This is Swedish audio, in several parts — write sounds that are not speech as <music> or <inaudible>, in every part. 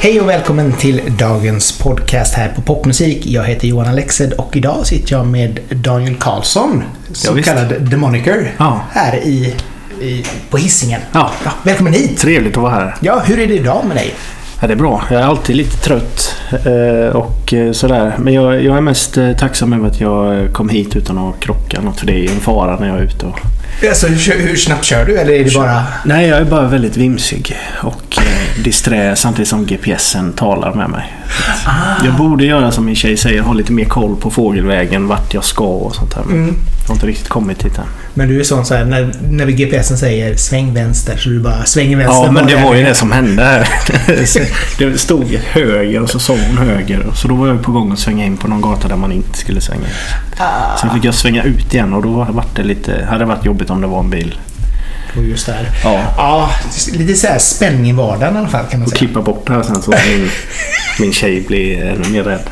Hej och välkommen till dagens podcast här på Popmusik. Jag heter Johan Alexed och idag sitter jag med Daniel Karlsson, så visst. kallad The Moniker, Ja. här i, i, på Hisingen. Ja. välkommen hit! Trevligt att vara här. Ja, hur är det idag med dig? Ja, det är bra. Jag är alltid lite trött eh, och eh, sådär. Men jag, jag är mest eh, tacksam över att jag kom hit utan att krocka något. För det är ju en fara när jag är ute. Och... Alltså, hur, hur snabbt kör du eller är det bara... Nej, jag är bara väldigt vimsig och disträ samtidigt som GPSen talar med mig. Att Jag borde göra som min tjej säger, ha lite mer koll på fågelvägen, vart jag ska och sånt där. Mm. jag har inte riktigt kommit dit än. Men du är sån så här, när, när GPSen säger sväng vänster så du bara svänger vänster. Ja, men det var ju det som hände här. <laughs> Det stod höger och så sa hon höger. Så då var jag på gång att svänga in på någon gata där man inte skulle svänga in. Ah, Sen fick jag svänga ut igen och då var det lite, hade det varit jobbigt om det var en bil. Och just där. Ja. Ja, lite så här spänning i vardagen i alla fall kan man Och säga. klippa bort det här sen så att min, <laughs> min tjej blir ännu mer rädd.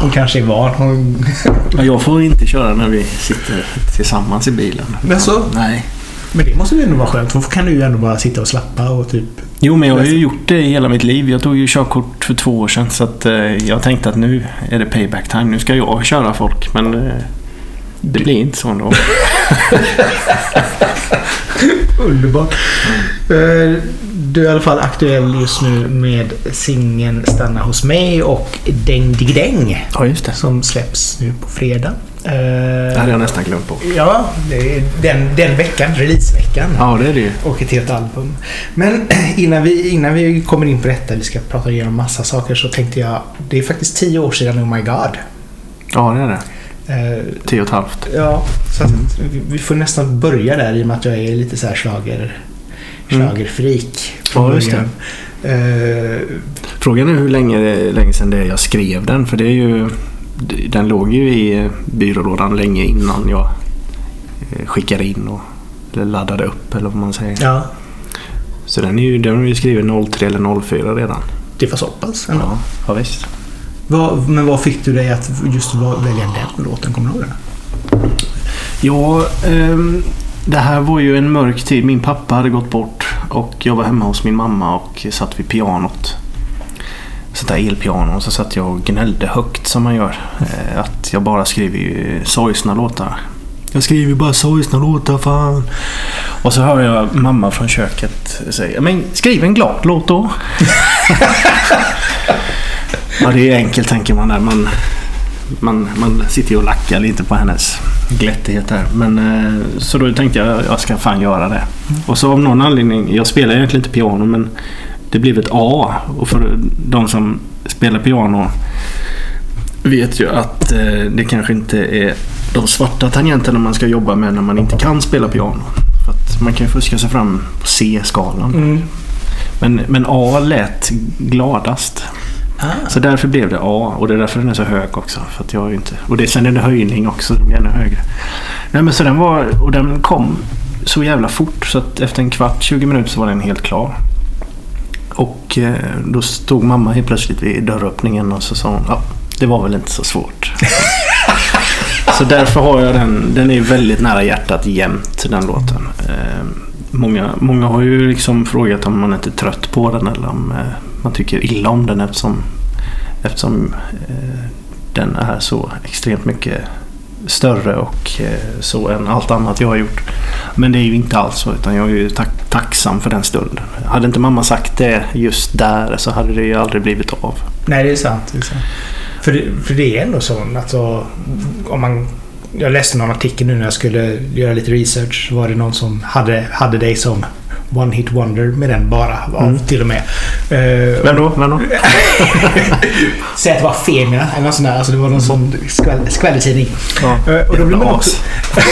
Hon kanske är van. Hon... <laughs> Ja, jag får inte köra när vi sitter tillsammans i bilen. Men så? Nej. Men det måste ju ändå vara skönt. För då kan du ju ändå bara sitta och slappa och typ... Jo, men jag har ju gjort det i hela mitt liv. Jag tog ju körkort för två år sedan så att eh, jag tänkte att nu är det payback time. Nu ska jag köra folk. Men eh, det blir inte så ändå. <laughs> Underbart. Eh, Du är i alla fall aktuell just nu med singeln Stanna hos mig och Däng Digidäng Ja, just det. som släpps nu på fredag. Eh, Det hade jag nästan glömt på. Ja, det är den, den veckan, releaseveckan. Ja, det är det ju. Och ett helt album. Men <clears throat> innan vi, innan vi kommer in på detta, vi ska prata igenom massa saker, så tänkte jag... Det är faktiskt tio år sedan Oh My God. Ja, det är det. Eh, Tio och ett halvt. Ja, så att vi- vi får nästan börja där i och med att jag är lite så här schlager, Mm. schlagerfreak från Ja. Eh, Frågan är hur länge, länge sedan det är jag skrev den. För det är ju... Den låg ju i byrålådan länge innan jag eh, skickade in och laddade upp eller vad man säger. ja, Så den är ju, den är ju skriven 03 eller 04 redan. det var så pass ändå. Ja, ja visst. Vad, men vad fick du dig att just välja den låten? Kommer du ihåg den? Ja, ehm, det här var ju en mörk tid. Min pappa hade gått bort och jag var hemma hos min mamma och satt vid pianot. Sånt där elpiano. Och så satt jag och gnällde högt som man gör. Eh, Att jag bara skriver sorgsna låtar. Jag skriver bara sorgsna låtar fan. Och så hör jag mamma från köket säga Men skriv en glad låt då. <laughs> <laughs> ja det är enkelt tänker man där. Man, man, man sitter ju och lackar lite på hennes glättighet här. Men, eh, så då tänkte jag jag ska fan göra det. Och så av någon anledning, jag spelar egentligen inte piano men det blev ett A. Och för de som spelar piano vet ju att eh, det kanske inte är de svarta tangenterna man ska jobba med när man inte kan spela piano. För att man kan ju fuska sig fram på C-skalan. Mm. Men, men A lät gladast. Ah. Så därför blev det A och det är därför den är så hög också. För att jag inte, och det, sen är det höjning också, den blir ännu högre. Nej men så den var, och den kom så jävla fort så att efter en kvart, 20 minuter så var den helt klar. Och eh, då stod mamma helt plötsligt vid dörröppningen och så sa hon ja, det var väl inte så svårt. <laughs> så därför har jag den, den är väldigt nära hjärtat jämt den låten. Eh, många, många har ju liksom frågat om man inte är trött på den eller om eh, man tycker illa om den eftersom, eftersom eh, den är så extremt mycket större och eh, så än allt annat jag har gjort. Men det är ju inte alls så utan jag är ju tack, tacksam för den stunden. Hade inte mamma sagt det just där så hade det ju aldrig blivit av. Nej, det är sant. Det är sant. För, det, för det är ändå så. Alltså, om man, jag läste någon artikel nu när jag skulle göra lite research. Var det någon som hade, hade dig som One Hit Wonder med den bara. Av, Mm. Till och med. Eh, Vem då? Vem då? <laughs> Säg att det var Femina eller något sånt där. Alltså det var någon sån skväll, skvallertidning. Ja. Och då blir man också... <laughs>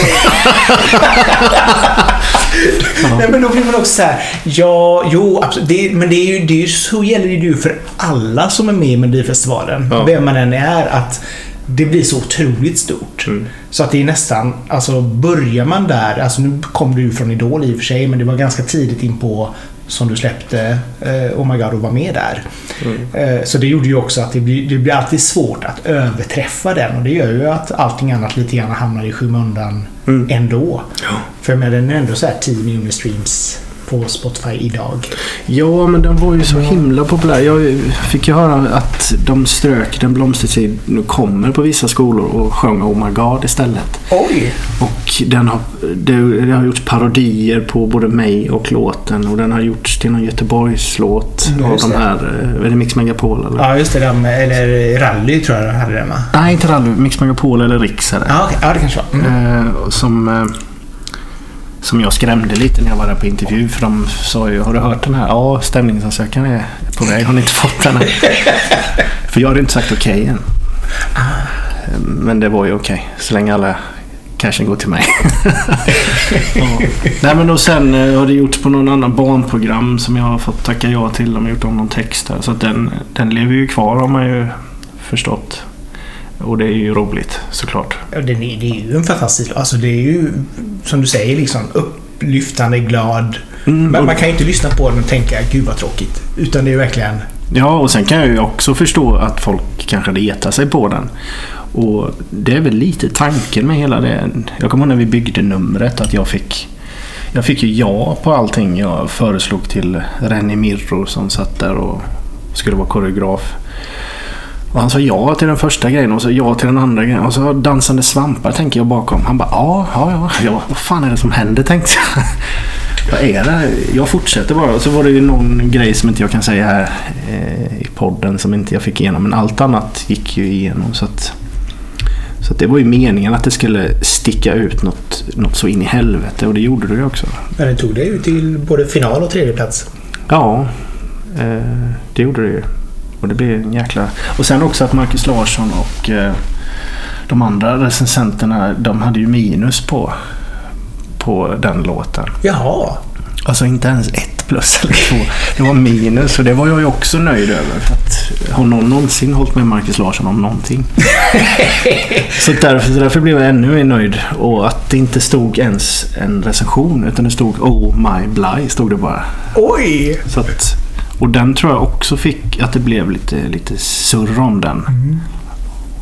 Nej, men då blir man också så här. Ja, jo, absolut. Det, men det är ju, det är ju, så gäller det ju för alla som är med i Melodifestivalen. Ja. Vem man än är. Att det blir så otroligt stort. Mm. Så att det är nästan, alltså börjar man där, alltså nu kom du ju från Idol i och för sig, men det var ganska tidigt in på som du släppte eh, Oh My God och var med där. Mm. Eh, så det gjorde ju också att det blir, det blir alltid svårt att överträffa den och det gör ju att allting annat lite grann hamnar i skymundan Mm. ändå. Ja. För med den är ändå så här 10 miljoner streams på Spotify idag. Ja, men den var ju så himla populär. Jag fick ju höra att de strök Den blomstertid nu kommer på vissa skolor och sjöng Oh My God istället. Oj! Och den har, det, det har gjorts parodier på både mig och låten och den har gjorts till någon Göteborgslåt Mm, av de här, eh, är det Mix Megapol eller? Ja, just det. De, eller Rally tror jag de hade den va? Nej, inte Rally. Mix Megapol eller Riks är det. Ja, okej. ja det kanske var. Mm. Eh, som, eh, som jag skrämde lite när jag var där på intervju. För de sa ju, har du hört den här? Ja, stämningsansökan är på väg. Har ni inte fått den <laughs> för jag hade inte sagt okej än. Eh, Men det var ju okej. Så länge alla cashen går till mig. <laughs> ja. Nej men och sen eh, har det gjorts på någon annan barnprogram som jag har fått tacka ja till. De har gjort om någon text där. Så den, den lever ju kvar har man ju förstått. Och det är ju roligt såklart. Ja, är, det är ju en fantastisk... Alltså det är ju som du säger liksom upplyftande, glad. Mm, Men man kan ju inte lyssna på den och tänka gud vad tråkigt. Utan det är verkligen... Ja, och sen kan jag ju också förstå att folk kanske retar sig på den. Och det är väl lite tanken med hela det. Jag kommer ihåg när vi byggde numret att jag fick jag fick ju ja på allting jag föreslog till Renny Mirro som satt där och skulle vara koreograf. Och han sa ja till den första grejen och så ja till den andra grejen. Och så dansande svampar tänker jag bakom. Han bara ja, ja, ja. vad fan är det som händer tänkte jag. <laughs> Vad är det? Jag fortsätter bara. Och så var det ju någon grej som inte jag kan säga här eh, i podden som inte jag fick igenom. Men allt annat gick ju igenom. Så att, så att det var ju meningen att det skulle sticka ut något, något så in i helvete. Och det gjorde det ju också. Men den tog dig ju till både final och tredje plats. Ja, eh, det gjorde det ju. Och det blev en jäkla... Och sen också att Marcus Larsson och eh, de andra recensenterna, de hade ju minus på, på den låten. Jaha. Alltså inte ens ett plus eller två. Det var minus och det var jag ju också nöjd över. För att har någon någonsin hållit med Marcus Larsson om någonting? <laughs> så därför, så därför blev jag ännu mer nöjd. Och att det inte stod ens en recension utan det stod Oh My Bly stod det bara. Oj! Så att, och den tror jag också fick att det blev lite, lite surr om den.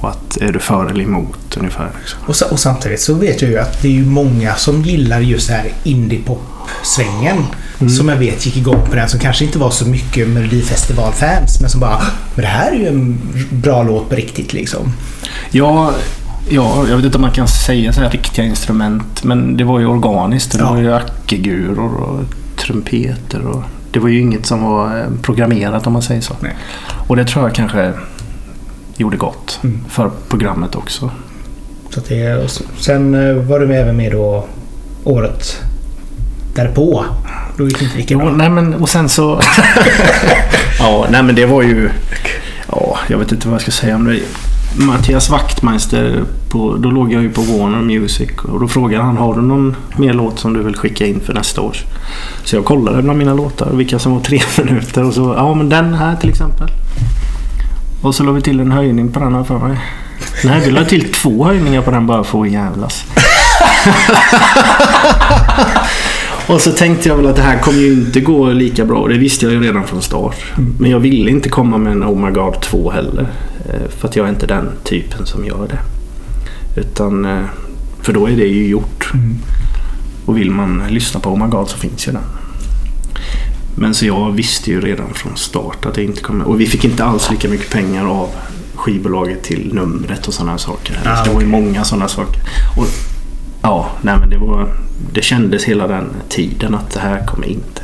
Och att är du för eller emot ungefär. Liksom. Och, och samtidigt så vet jag ju att det är många som gillar just det här indie-pop-svängen. Som jag vet gick igång på den som kanske inte var så mycket Melodifestival-fans men som bara Men det här är ju en bra låt på riktigt liksom. Ja, ja, jag vet inte om man kan säga så här riktiga instrument. Men det var ju organiskt. Det Ja. var ju ackeguror och trumpeter. Och, det var ju inget som var eh, programmerat om man säger så. Nej. Och det tror jag kanske gjorde gott Mm. för programmet också. Så det, sen eh, var du med även med då året därpå. Då gick det inte lika Jo, bra. nej men och sen så... <laughs> <laughs> ja, nej men det var ju... Ja, jag vet inte vad jag ska säga om det. Mattias Wachtmeister, på, då låg jag ju på Warner Music och då frågade han har du någon mer låt som du vill skicka in för nästa år? Så jag kollade bland mina låtar vilka som var tre <laughs> minuter och så ja men den här till exempel. Och så la vi till en höjning på den här för mig. Nej, vi la till två höjningar på den bara för att jävlas. <laughs> Och så tänkte jag väl att det här kommer ju inte gå lika bra. Det visste jag ju redan från start. Men jag ville inte komma med en Oh My God 2 heller. Eh, För att jag är inte den typen som gör det. Utan, eh, för då är det ju gjort. Mm. Och vill man lyssna på Oh My God så finns ju den. Men så jag visste ju redan från start att det inte kommer... Och vi fick inte alls lika mycket pengar av skivbolaget till numret och sådana saker. Ah, det var ju många sådana saker. Och, ja, nej men det var... Det kändes hela den tiden att det här kommer inte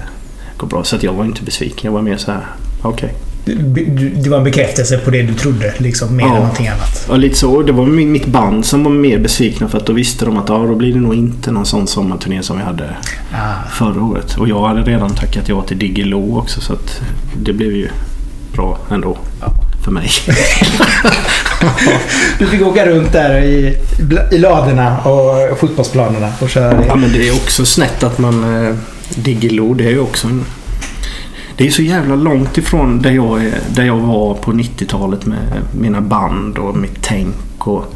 gå bra. Så att jag var inte besviken. Jag var mer så här, okej. Du- Det var en bekräftelse på det du trodde liksom mer Ja. än någonting annat. Ja, lite så. Det var mi- mitt band som var mer besvikna för att då visste de att ja, då blir det nog inte någon sån sommarturné som vi hade Ah. förra året. Och jag hade redan tackat ja till Diggiloo också så att det blev ju bra ändå. Ja. För mig. <laughs> Du fick åka runt där i, i ladorna och fotbollsplanerna och köra det. Ja men det är också snett att man... Eh, Diggiloo det är ju också en... Det är så jävla långt ifrån där jag, är, där jag var på 90-talet med mina band och mitt tänk. Och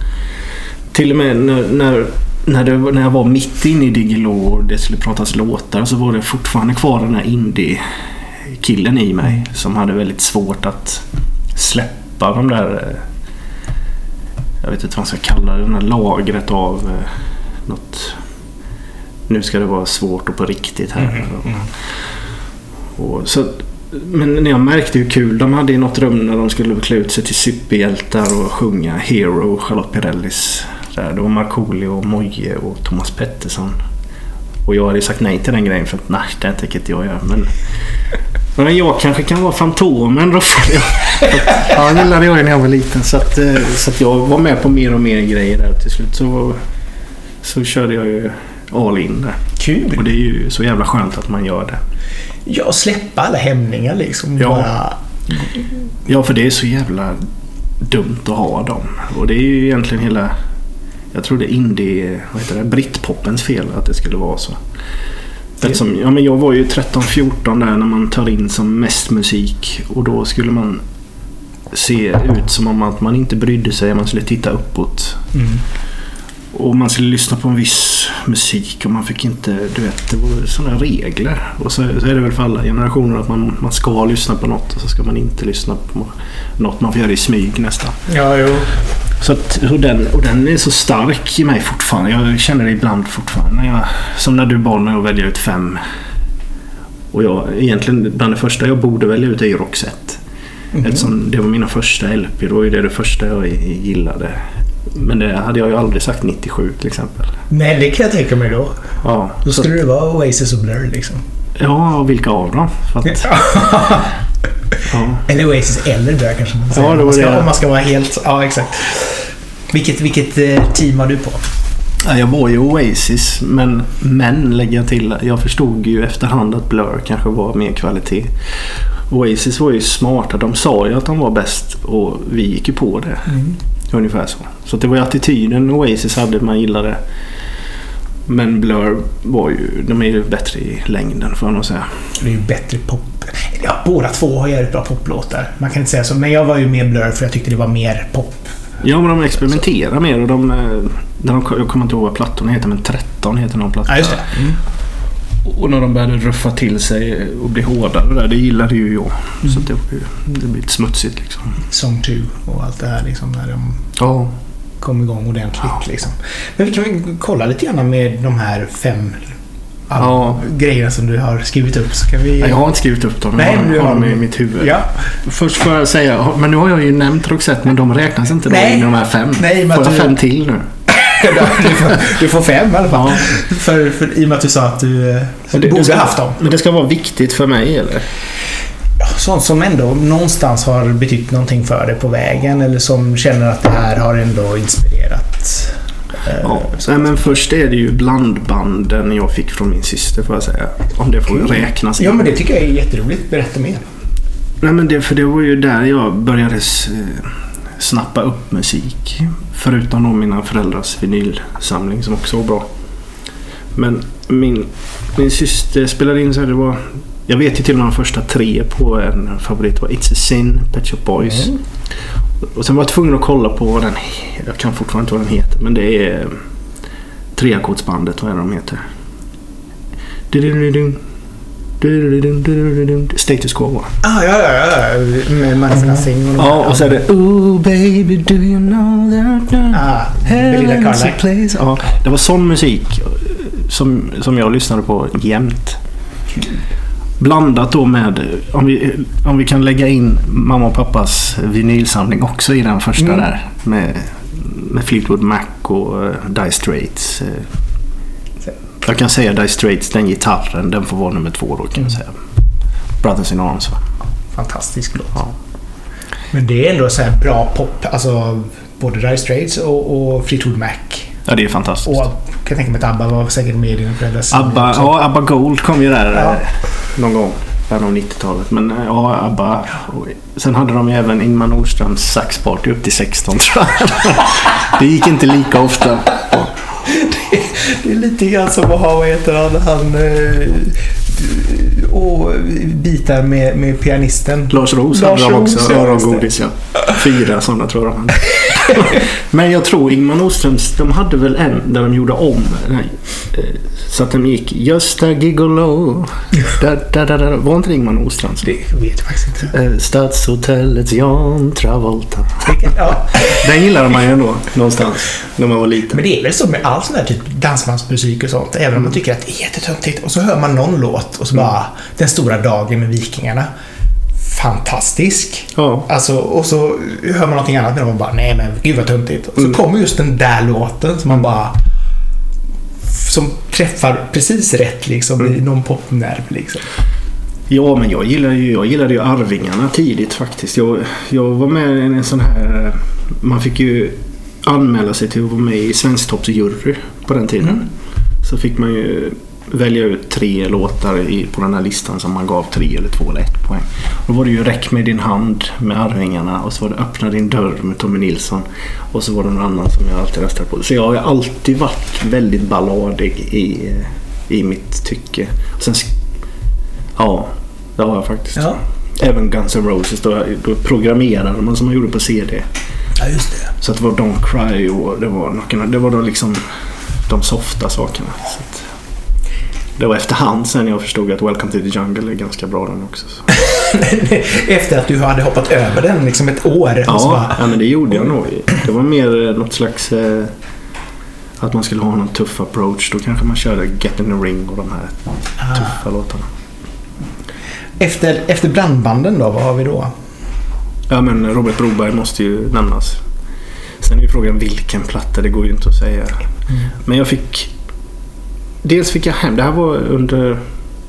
till och med när, när när, det, när jag var mitt inne i Diggiloo och det skulle pratas låtar så var det fortfarande kvar den här indie-killen i mig som hade väldigt svårt att släppa de där... Eh, jag vet inte vad man ska kalla det. Den här lagret av eh, något... Nu ska det vara svårt och på riktigt här. Mm. mm, mm. Och så, men när jag märkte hur kul de hade i något rum när de skulle klä ut sig till superhjältar och sjunga Hero, Charlotte Perrellis. Där. Det var Markoolio, Moje och Thomas Pettersson. Och jag hade ju sagt nej till den grejen för att nej, det tänker inte jag göra. Men, men jag kanske kan vara Fantomen då. <laughs> Det gillade jag när jag var liten. Så att, eh, så att jag var med på mer och mer grejer där. Till slut så, så körde jag ju all in där. Och Kul! det är ju så jävla skönt att man gör det. Ja, släppa alla hämningar liksom. Ja. Bara, Ja, för det är så jävla dumt att ha dem. Och det är ju egentligen hela... Jag tror det är indie... Vad heter det? Britpopens fel att det skulle vara så. Eftersom, ja, men jag var ju 13-14 där när man tar in som mest musik. Och då skulle man se ut som om att man inte brydde sig. Man skulle titta uppåt. mm. Och man skulle lyssna på en viss musik och man fick inte, du vet, det var sådana regler. Och så, så är det väl för alla generationer att man, man ska lyssna på något och så ska man inte lyssna på något. Man får göra det i smyg nästan. Ja, jo. Så att, och, den, och den är så stark i mig fortfarande. Jag känner det ibland fortfarande. Jag, som när du bad mig att välja ut fem. Och jag, egentligen bland det första jag borde välja ut är ju Roxette. Mhm. Eftersom det var mina första LP. Då är det det första jag gillade. Men det hade jag ju aldrig sagt 97 till exempel. Nej, det kan jag tänka mig då. Ja, Då skulle det vara Oasis och Blur liksom. ja och vilka av dem? Att, <laughs> ja. Eller Oasis eller Blur kanske man Ja, säger. det var Om man ska, det. om man ska vara helt... Ja, exakt. Vilket, vilket eh, team har du på? Ja, jag var ju Oasis, men, men lägger jag till. Jag förstod ju efterhand att Blur kanske var mer kvalitet. Oasis var ju smarta. De sa ju att de var bäst och vi gick ju på det. Mm. Ungefär så. Så det var ju attityden Oasis hade man gillade. Men Blur var ju, de är ju bättre i längden får jag nog säga. Det är ju bättre pop. Ja, båda två har jävligt bra poplåtar. Man kan inte säga så. Men jag var ju mer Blur för jag tyckte det var mer pop. Ja men de experimenterar mer och de... eh, de jag kommer inte ihåg vad plattorna heter men 13 heter någon platta. Ja, just det. Mm. Och när de började ruffa till sig och bli hårdare där, det gillade ju jag. Så det, ju- det blev lite smutsigt liksom. Song 2 och allt det här liksom. När de Ja. kom igång ordentligt liksom. Men vi kan väl kolla lite grann med de här fem Ja. grejerna som du har skrivit upp. Så kan vi... Jag har inte skrivit upp dem, Nej, jag har, du har dem i mitt huvud. Ja. Först får jag säga, men nu har jag ju nämnt Roxette men de räknas inte då Nej. in i de här fem. Nej, men får jag du- fem till nu? Du, får, du får fem i alla fall. Ja. För, för, I och med att du sa att du eh, det, borde ska, haft dem. Men det ska vara viktigt för mig eller? Sånt som ändå någonstans har betytt någonting för dig på vägen eller som känner att det här har ändå inspirerat. eh, Ja. Nej, men först är det ju blandbanden jag fick från min syster får jag säga. Om det får Kul. räknas in. Ja, men det tycker jag är jätteroligt. Berätta mer. Nej men det, för det var ju där jag började eh, snappa upp musik. Förutom då mina föräldrars vinylsamling som också var bra. Men min, min syster spelade in så här, det var... Jag vet ju till och med de första tre på en favorit. Var It's a Sin, Pet Shop Boys. Mm. Och sen var jag tvungen att kolla på vad den... Jag kan fortfarande inte vad den heter. Men det är... Treackordsbandet, vad är det de heter? Status Quo va? Ah, ja, ja, ja. Med Nothing. Och de Ja, och så är det Oh baby do you know that Ah, heaven's a place. Ja, det var sån musik som, som jag lyssnade på jämt. Blandat då med, om vi, om vi kan lägga in mamma och pappas vinylsamling också i den första Mm. där. Med, med Fleetwood Mac och uh, Dire Straits. eh. Jag kan säga Dire Straits, den gitarren, den får vara nummer två då kan jag säga. Brothers in Arms va? Fantastisk låt. Ja. Men det är ändå så här bra pop. Alltså både Dire Straits och, och Fleetwood Mac. Ja, det är fantastiskt. Och kan jag tänka mig att ABBA var säkert med i dina föräldrars Abba, också. ja, Abba Gold kom ju där Ja. eh, någon gång. Början av 90-talet. Men eh, ja, Abba. Och sen hade de ju även Ingmar Nordströms saxparty upp till 16 tror jag. <laughs> Det gick inte lika ofta. Det är lite grann som att ha, vad heter han, han eh, och bitar med, med pianisten. Lars Roos hade de också. Ja, godis ja. Fyra sådana tror jag hade. Men jag tror Ingmar Nordströms, de hade väl en där de gjorde om. Nej, så att de gick Just a gigolo. Da, da, da, da. Var inte Ingmar Nordströms? Det vet jag faktiskt inte. Eh, Stadshotellets Jan Travolta. Ja. Den gillade man ju ändå någonstans när man var liten. Men det är väl så med all sån där typ dansbandsmusik och sånt. Även om man tycker att det är jättetöntigt. Och så hör man någon låt och så bara Den stora dagen med Vikingarna. Fantastisk. Ja. Alltså, och så hör man någonting annat och man bara nej men gud vad töntigt. Och så kommer just den där låten som man bara som träffar precis rätt liksom i någon popnerv liksom. Ja, men jag gillade ju, jag gillade ju Arvingarna tidigt faktiskt. Jag, jag var med i en sån här... eh, Man fick ju anmäla sig till att vara med i Svensktoppsjury på den tiden. Mm. Så fick man ju välja ut tre låtar i, på den här listan som man gav tre eller två eller ett poäng. Då var det ju Räck med din hand med Arvingarna och så var det Öppna din dörr med Tommy Nilsson. Och så var det någon annan som jag alltid röstade på. Så jag har ju alltid varit väldigt balladig i, i mitt tycke. Och sen, ja, det har jag faktiskt. Ja. Även Guns N' Roses, då, då programmerade man som man gjorde på CD. Ja, just det. Så att det var Don't Cry och det var, det var då liksom de softa sakerna. Så det var efterhand sen jag förstod att Welcome to the Jungle är ganska bra den också. Så. <laughs> Efter att du hade hoppat över den liksom ett år. Ja, bara, ja, men det gjorde jag nog. Det var mer eh, något slags... Eh, att man skulle ha någon tuff approach. Då kanske man körde Get in the Ring och de här ah. tuffa låtarna. efter, efter brandbanden då, vad har vi då? Ja men Robert Broberg måste ju nämnas. Sen är ju frågan vilken platta, det går ju inte att säga. Men jag fick... Dels fick jag hem, det här var under,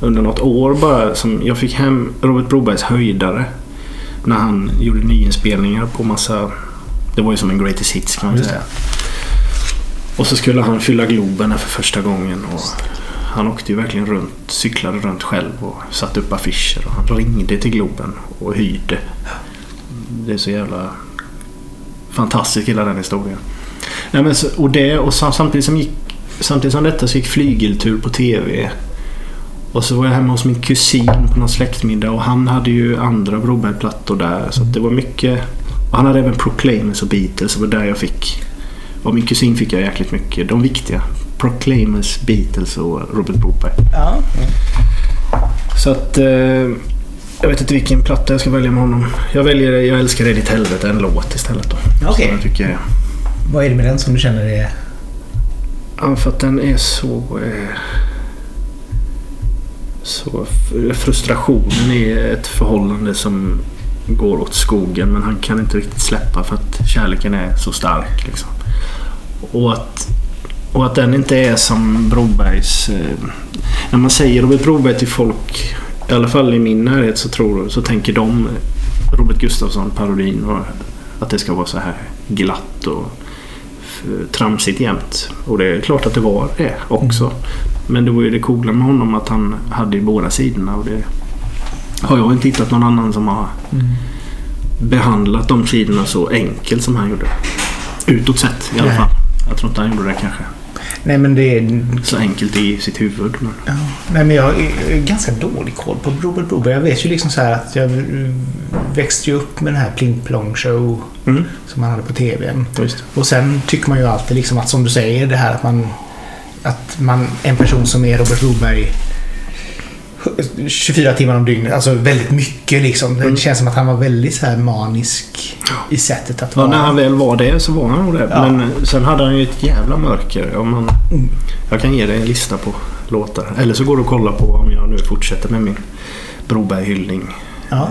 under något år bara, som jag fick hem Robert Brobergs höjdare. När han gjorde nyinspelningar på massa... Det var ju som en greatest hits kan man Just säga. Och så skulle han fylla Globen för första gången. Och han åkte ju verkligen runt, cyklade runt själv och satte upp affischer. Och han ringde till Globen och hyrde. Det är så jävla fantastiskt hela den historien. Nej, men så, och det och sam, samtidigt, som gick, samtidigt som detta så gick flygeltur på TV. Och så var jag hemma hos min kusin på någon släktmiddag och han hade ju andra Broberg-plattor där. Så att det var mycket. Och han hade även Proclaimers och Beatles. Det var där jag fick. Och min kusin fick jag jäkligt mycket. De viktiga. Proclaimers, Beatles och Robert Broberg. Ja. Så att... Eh, jag vet inte vilken platta jag ska välja med honom. Jag väljer Jag älskar dig ditt helvete, en låt istället då. Okej. Tycker, Vad är det med den som du känner är ja, för att den är så... Eh, så frustrationen i ett förhållande som går åt skogen men han kan inte riktigt släppa för att kärleken är så stark. Liksom. Och, att, och att den inte är som Brobergs... Eh, när man säger Robert Broberg till folk, i alla fall i min närhet, så, tror, så tänker de Robert Gustafsson, parodin, att det ska vara så här glatt och tramsigt jämt. Och det är klart att det var det också. Men det var ju det coola med honom att han hade ju båda sidorna. Och det har jag inte hittat någon annan som har behandlat de sidorna så enkelt som han gjorde. Utåt sett i alla fall. Jag tror inte han gjorde det kanske Nej men det är... så enkelt i sitt huvud. Men... Ja. Nej men jag har ganska dålig koll på Robert Broberg. Jag vet ju liksom så att jag växte ju upp med den här Pling Plong Show Mm. som han hade på TVn. Just. Och sen tycker man ju alltid liksom att som du säger det här att man... Att man, en person som är Robert Broberg 24 timmar om dygnet, alltså väldigt mycket liksom. Det Mm. känns som att han var väldigt så här manisk i sättet att Ja, vara. när han väl var det så var han nog det. Ja. Men eh, sen hade han ju ett jävla mörker. Om man, Mm. jag kan ge dig en lista på låtar. Eller så går du och kollar på om jag nu fortsätter med min Broberg-hyllning. Ja.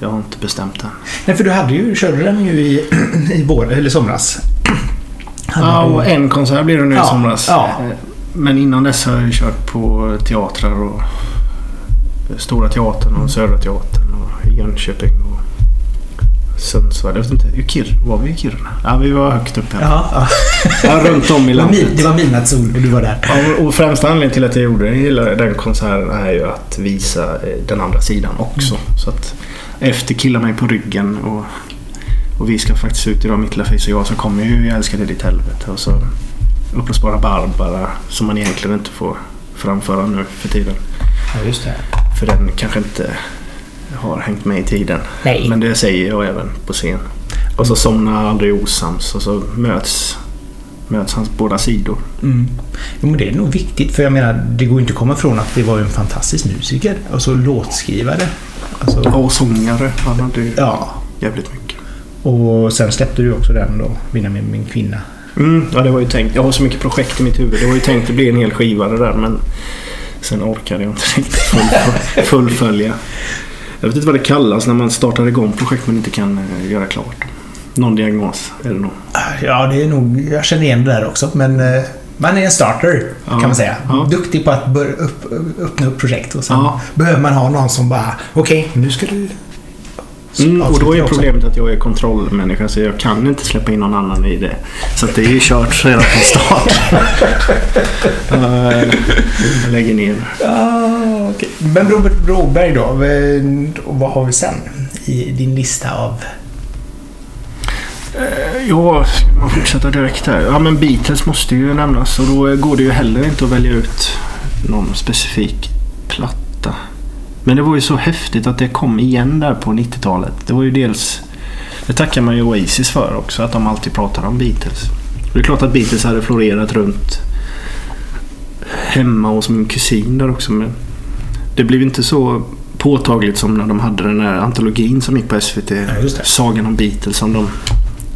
Jag har inte bestämt än. Nej, för du hade ju, körde den ju i, <clears throat> i vår, eller somras. <clears throat> Hade Ja, och en konsert blir det nu i Ja, somras. ja. Eh, Men innan dess har jag kört på teatrar och Stora Teatern och Södra Teatern och Jönköping och Sundsvall. Jag vet inte, Kir, var vi i Kiruna? Ja, vi var högt upp här. Ja, ja. Runt om i Det var, landet. det var midnattssol och du var där. Ja, och- främsta anledningen till att jag gjorde hela den konserten är ju att visa eh, den andra sidan också. Så att efter Killa mig på ryggen och, och vi ska faktiskt ut idag, mitt lilla och jag, så kommer ju Jag älskar dig ditt helvete. Och så Uppblåsbara Barbara som man egentligen inte får framföra nu för tiden. Ja, just det. För den kanske inte har hängt med i tiden. Nej. Men det säger jag även på scen. Och så somnar aldrig osams och så möts, möts hans båda sidor. Mm. Jo, men det är nog viktigt för jag menar, det går inte att komma ifrån att det var en fantastisk musiker. Alltså låtskrivare. Alltså, Och sångare. Han hade ju ja. jävligt mycket. Och sen släppte du också den då, Vinna med min kvinna. Mm, ja, det var ju tänkt. Jag har så mycket projekt i mitt huvud. Det var ju tänkt att bli en hel skiva det där men sen orkade jag inte riktigt fullf- fullfölja. Jag vet inte vad det kallas när man startar igång projekt men inte kan eh, göra klart. Någon diagnos är det nog. Ja, det är nog... Jag känner igen det där också, men eh, man är en starter Ja. kan man säga. Ja. Duktig på att upp, öppna upp projekt och sen Ja. behöver man ha någon som bara okej, nu ska du... Mm, och då är problemet att jag är kontrollmänniska så jag kan inte släppa in någon annan i det. Så det är ju kört redan från start. <laughs> Eh, jag lägger ner. Ah, okej. Men Robert Broberg då? eh, Vad har vi sen i din lista av... Ja, ska man fortsätta direkt här? Ja, men Beatles måste ju nämnas och då går det ju heller inte att välja ut någon specifik platta. Men det var ju så häftigt att det kom igen där på 90-talet. Det var ju dels... Det tackar man ju Oasis för också, att de alltid pratar om Beatles. Det är klart att Beatles hade florerat runt hemma hos min kusin där också. Men det blev inte så påtagligt som när de hade den här antologin som gick på SVT. Ja. Sagan om Beatles som de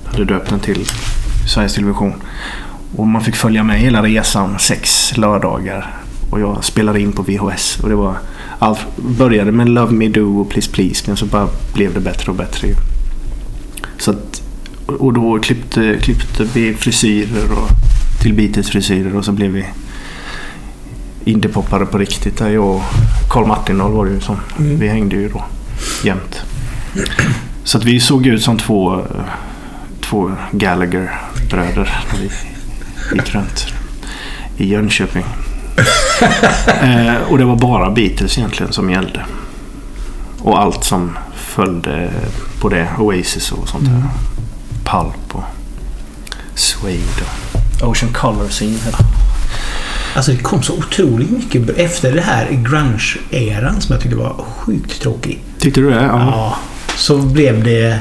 hade döpt den till Sveriges Television. Och man fick följa med hela resan sex lördagar. Och jag spelade in på VHS. Och det var allt började med Love Me Do och Please Please. Men så bara blev det bättre och bättre. Så att, och då klippte, klippte vi frisyrer och, till Beatles frisyrer och så blev vi indiepoppare på riktigt. Där jag och Carl Martinol var det ju som. Mm. Vi hängde ju då jämt. Så att vi såg ut som två, två Gallagher-bröder när vi gick runt i Jönköping. <laughs> eh, och det var bara Beatles egentligen som gällde. Och allt som följde på det. Oasis och sånt där. Mm. Pulp och Suede och Ocean Color Scene. hette det. Alltså det kom så otroligt mycket efter det här grunge-eran som jag tyckte var sjukt tråkig. Tyckte du det? Ja. Ja. Så blev det...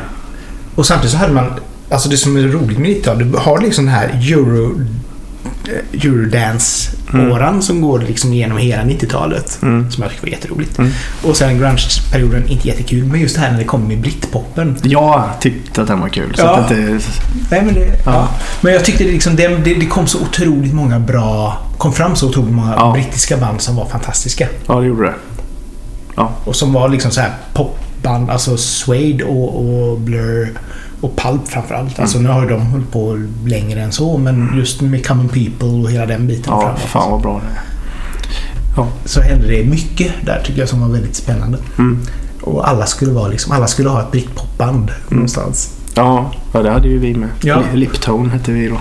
Och samtidigt så hade man... Alltså det som är roligt med 90 du har liksom den här Euro... eh, Eurodance-åran som går liksom genom hela 90-talet. Mm. Som jag tycker var jätteroligt. Mm. Och sen grunge-perioden, inte jättekul. Men just det här när det kom med britpopen. Jag tyckte att den var kul. Så Ja. att det, Nej, men, det, ja. Ja. men jag tyckte det, liksom, det, det, kom så otroligt många bra... kom fram så otroligt många Ja. brittiska band som var fantastiska. ja, det gjorde det. Och som var liksom så här popband, alltså Suede och, och Blur och Pulp framförallt. Alltså Mm. nu har ju de hållit på längre än så men just med Common People och hela den biten Ja, framåt. fan vad bra det är. Så hände det mycket där tycker jag som var väldigt spännande. Mm. Och alla skulle vara liksom, alla skulle ha ett britpopband någonstans. Ja, ja, det hade ju vi med. Ja. Li- Liptone hette vi då.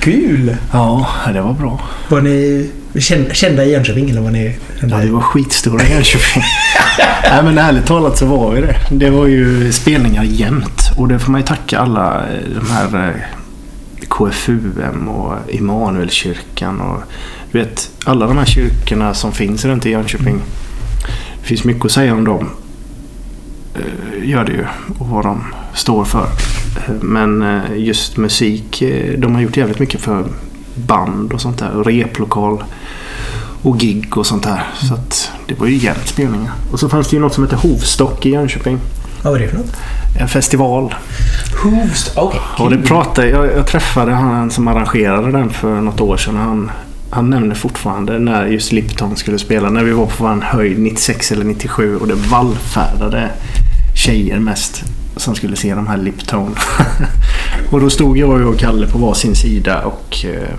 Kul! Ja, det var bra. Var ni kända, kända i Jönköping eller var ni... Ja, vi var skitstora i Jönköping. <laughs> Nej men ärligt talat så var vi det. Det var ju spelningar jämt. Och det får man ju tacka alla eh, de här eh, KFUM och Immanuelskyrkan och du vet alla de här kyrkorna som finns runt i Jönköping. Det finns mycket att säga om dem. Eh, Gör det ju. Och vad de står för. Men just musik, de har gjort jävligt mycket för band och sånt där. Och replokal och gig och sånt där. Så att det var ju jämt spelningar. Och så fanns det ju något som heter Hovstock i Jönköping. Vad var det för något? En festival. Hovst. Okej. Och det pratade, jag, jag träffade han som arrangerade den för något år sedan. Han, han nämnde fortfarande när just Lipton skulle spela. När vi var på vår höjd 96 eller 97 och det vallfärdade tjejer mest som skulle se de här Lipton. <laughs> och då stod jag och Kalle på varsin sida och, eh,